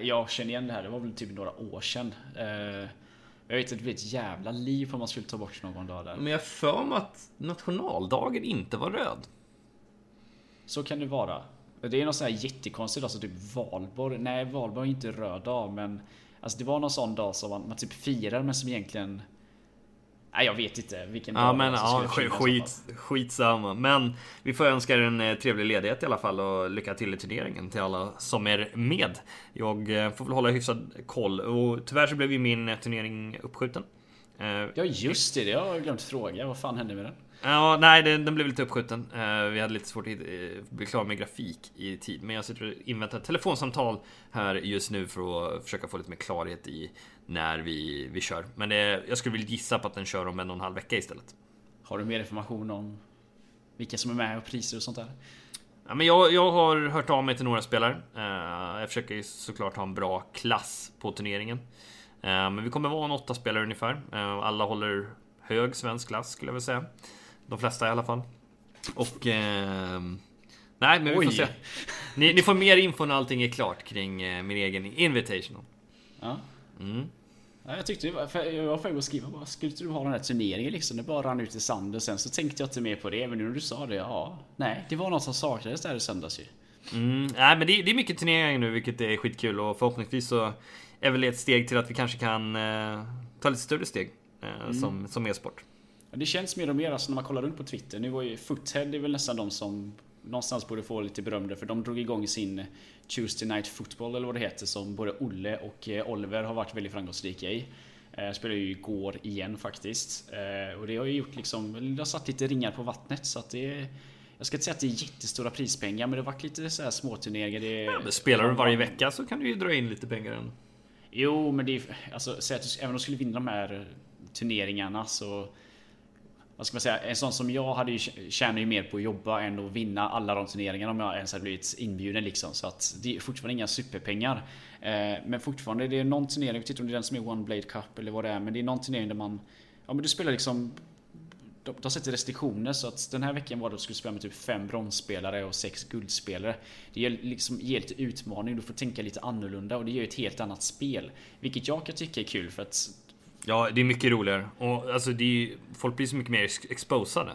Jag känner igen det här, det var väl typ några år sedan. Jag vet att det blir ett jävla liv om man skulle ta bort någon dag där. Men jag för mig att nationaldagen inte var röd. Så kan det vara. Det är någon sån här jättekonstig dag som typ valborg. Nej, valborg är inte röd dag, men alltså det var någon sån dag som man, man typ firar men som egentligen jag vet inte vilken ja, dag men, ja, skit, Skitsamma. Men vi får önska er en eh, trevlig ledighet i alla fall och lycka till i turneringen till alla som är med. Jag eh, får väl hålla hyfsad koll och tyvärr så blev ju min eh, turnering uppskjuten. Ja just det, det har jag glömt fråga. Vad fan hände med den? Ja, nej, den, den blev lite uppskjuten. vi hade lite svårt att bli klara med grafik i tid. Men jag sitter och inväntar ett telefonsamtal här just nu för att försöka få lite mer klarhet i när vi, vi kör. Men det, jag skulle vilja gissa på att den kör om en och en halv vecka istället. Har du mer information om vilka som är med och priser och sånt där? Ja, men jag, jag har hört av mig till några spelare. Jag försöker såklart ha en bra klass på turneringen. Men vi kommer vara en åtta spelare ungefär. Alla håller hög svensk klass skulle jag vilja säga. De flesta i alla fall. Och... nej, men vi Oj. får se. Ni, ni, får mer info när allting är klart kring min egen Invitational. Ja. Mm. Ja, jag tyckte var, jag var på att skriva bara, skulle inte du ha den här turneringen liksom? Det bara rann ut i sanden. Sen så tänkte jag inte mer på det. Men nu när du sa det, ja. Nej, det var något som saknades där i söndags ju. Mm, nej men det, det är mycket turneringar nu vilket är skitkul och förhoppningsvis så är väl ett steg till att vi kanske kan eh, ta lite större steg eh, mm. som, som e-sport. Ja, det känns mer och mer alltså när man kollar runt på Twitter. Nu var ju Foothead är väl nästan de som någonstans borde få lite beröm för de drog igång sin Tuesday Night Football eller vad det heter som både Olle och eh, Oliver har varit väldigt framgångsrika i. Eh, spelade ju igår igen faktiskt. Eh, och det har ju gjort liksom, det har satt lite ringar på vattnet så att det jag ska inte säga att det är jättestora prispengar men det har varit lite så här småturneringar. Det, ja, spelar du varje vecka så kan du ju dra in lite pengar än. Jo men det är, alltså säg att du, även om du skulle vinna de här turneringarna så vad ska man säga, en sån som jag hade ju, tjänar ju mer på att jobba än att vinna alla de turneringarna om jag ens hade blivit inbjuden liksom. Så att det är fortfarande inga superpengar. Eh, men fortfarande, det är någon turnering, jag vet inte om det är den som är One Blade Cup eller vad det är, men det är någon turnering där man Ja men du spelar liksom de, de sätter restriktioner så att den här veckan var det att du skulle spela med typ fem bronsspelare och sex guldspelare. Det ger, liksom, ger lite utmaning, du får tänka lite annorlunda och det ger ett helt annat spel. Vilket jag kan tycka är kul för att Ja, det är mycket roligare. Och alltså, det är, folk blir så mycket mer exposade.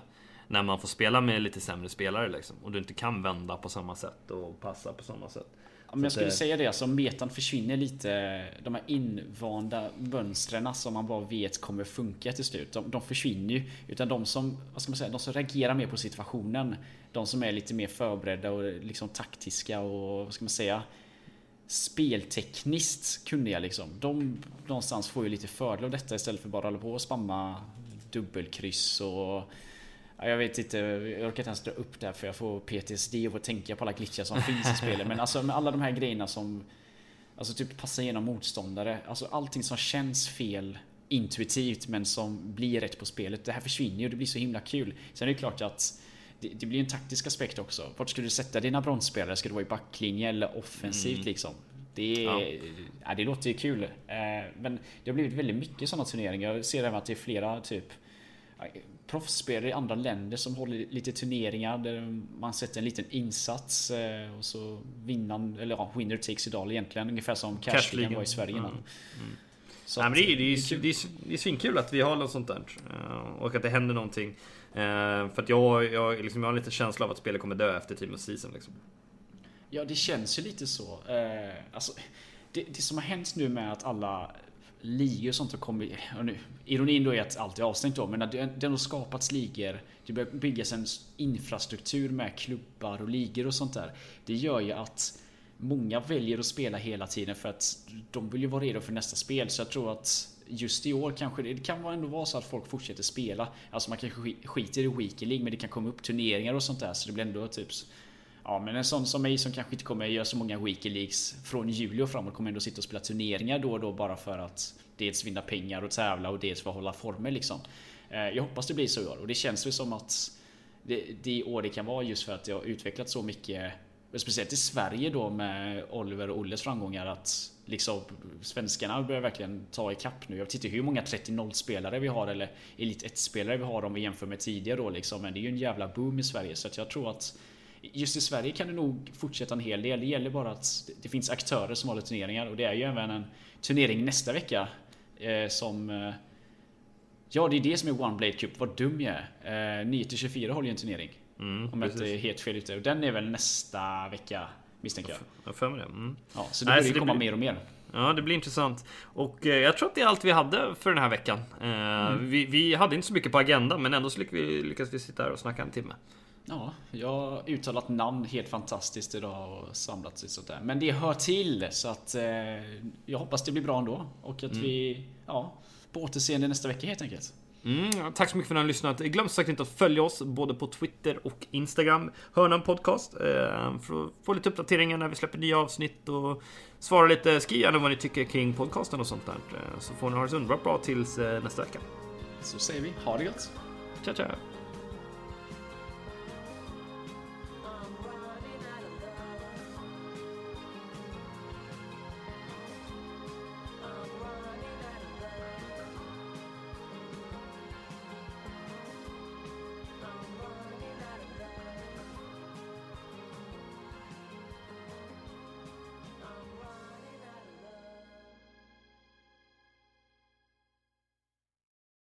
När man får spela med lite sämre spelare liksom. Och du inte kan vända på samma sätt och passa på samma sätt. Ja, men jag skulle säga det, alltså metan försvinner lite. De här invanda mönstren som man bara vet kommer funka till slut. De, de försvinner ju. Utan de som, vad ska man säga, de som reagerar mer på situationen. De som är lite mer förberedda och liksom taktiska och vad ska man säga speltekniskt kunniga liksom. De någonstans får ju lite fördel av detta istället för bara hålla på och spamma dubbelkryss och jag vet inte, jag orkar inte ens dra upp det här för jag får PTSD och får tänka på alla glitchar som finns i spelet. Men alltså med alla de här grejerna som Alltså typ passa igenom motståndare. Alltså allting som känns fel intuitivt men som blir rätt på spelet. Det här försvinner ju och det blir så himla kul. Sen är det klart att det, det blir en taktisk aspekt också. Vart ska du sätta dina bronsspelare? Ska du vara i backlinje eller offensivt mm. liksom? Det, ja. ja. det låter ju kul. Eh, men det har blivit väldigt mycket sådana turneringar. Jag ser även att det är flera typ proffsspelare i andra länder som håller lite turneringar där man sätter en liten insats eh, och så vinner, eller ja, winner takes it all egentligen. Ungefär som Cashligan var i Sverige innan. Mm. Mm. Så Nej, men det, är, det, är, det, är, det är svinkul att vi har något sånt där. Eh, och att det händer någonting. Eh, för att jag, jag, liksom, jag har lite känsla av att spelet kommer dö efter Team of Season. Liksom. Ja, det känns ju lite så. Eh, alltså, det, det, som har hänt nu med att alla ligor och sånt har kommit... Och nu, ironin då är att allt är avstängt då, men att det, det har skapats ligor. Det börjar byggas en infrastruktur med klubbar och ligor och sånt där. Det gör ju att många väljer att spela hela tiden för att de vill ju vara redo för nästa spel. Så jag tror att just i år kanske det, det kan ändå vara så att folk fortsätter spela. Alltså man kanske skiter i Weekly League men det kan komma upp turneringar och sånt där så det blir ändå typ Ja men en sån som mig som kanske inte kommer göra så många Weekly Leagues från juli och framåt kommer ändå sitta och spela turneringar då och då bara för att dels vinna pengar och tävla och dels för att hålla former liksom. Eh, jag hoppas det blir så i år och det känns ju som att det, det år det kan vara just för att det har utvecklats så mycket Speciellt i Sverige då med Oliver och Olles framgångar att liksom svenskarna börjar verkligen ta ikapp nu. Jag vet inte hur många 30-0 spelare vi har eller Elit 1 spelare vi har om vi jämför med tidigare då liksom. Men det är ju en jävla boom i Sverige så att jag tror att Just i Sverige kan det nog fortsätta en hel del. Det gäller bara att det finns aktörer som håller turneringar och det är ju även en turnering nästa vecka eh, som eh, Ja, det är det som är One Blade Cup. Vad dum jag är. Eh, 9-24 håller ju en turnering. Mm, om jag inte är helt fel ute. Och den är väl nästa vecka misstänker jag. Jag för mig det. Mm. Ja, så det börjar komma blir... mer och mer. Ja, det blir intressant. Och eh, jag tror att det är allt vi hade för den här veckan. Eh, mm. vi, vi, hade inte så mycket på agendan, men ändå så lyckades vi, lyckades vi sitta här och snacka en timme. Ja, jag har uttalat namn helt fantastiskt idag och samlat sig sånt där. Men det hör till så att eh, jag hoppas det blir bra ändå. Och att mm. vi, ja, på återseende nästa vecka helt enkelt. Mm, tack så mycket för att ni har lyssnat. Glöm sagt inte att följa oss både på Twitter och Instagram. Hörnan Podcast. Eh, för att få lite uppdateringar när vi släpper nya avsnitt och svara lite. Skriv gärna vad ni tycker kring podcasten och sånt där. Eh, så får ni ha det så underbart bra tills eh, nästa vecka. Så säger vi, ha det gött. Ciao, ciao.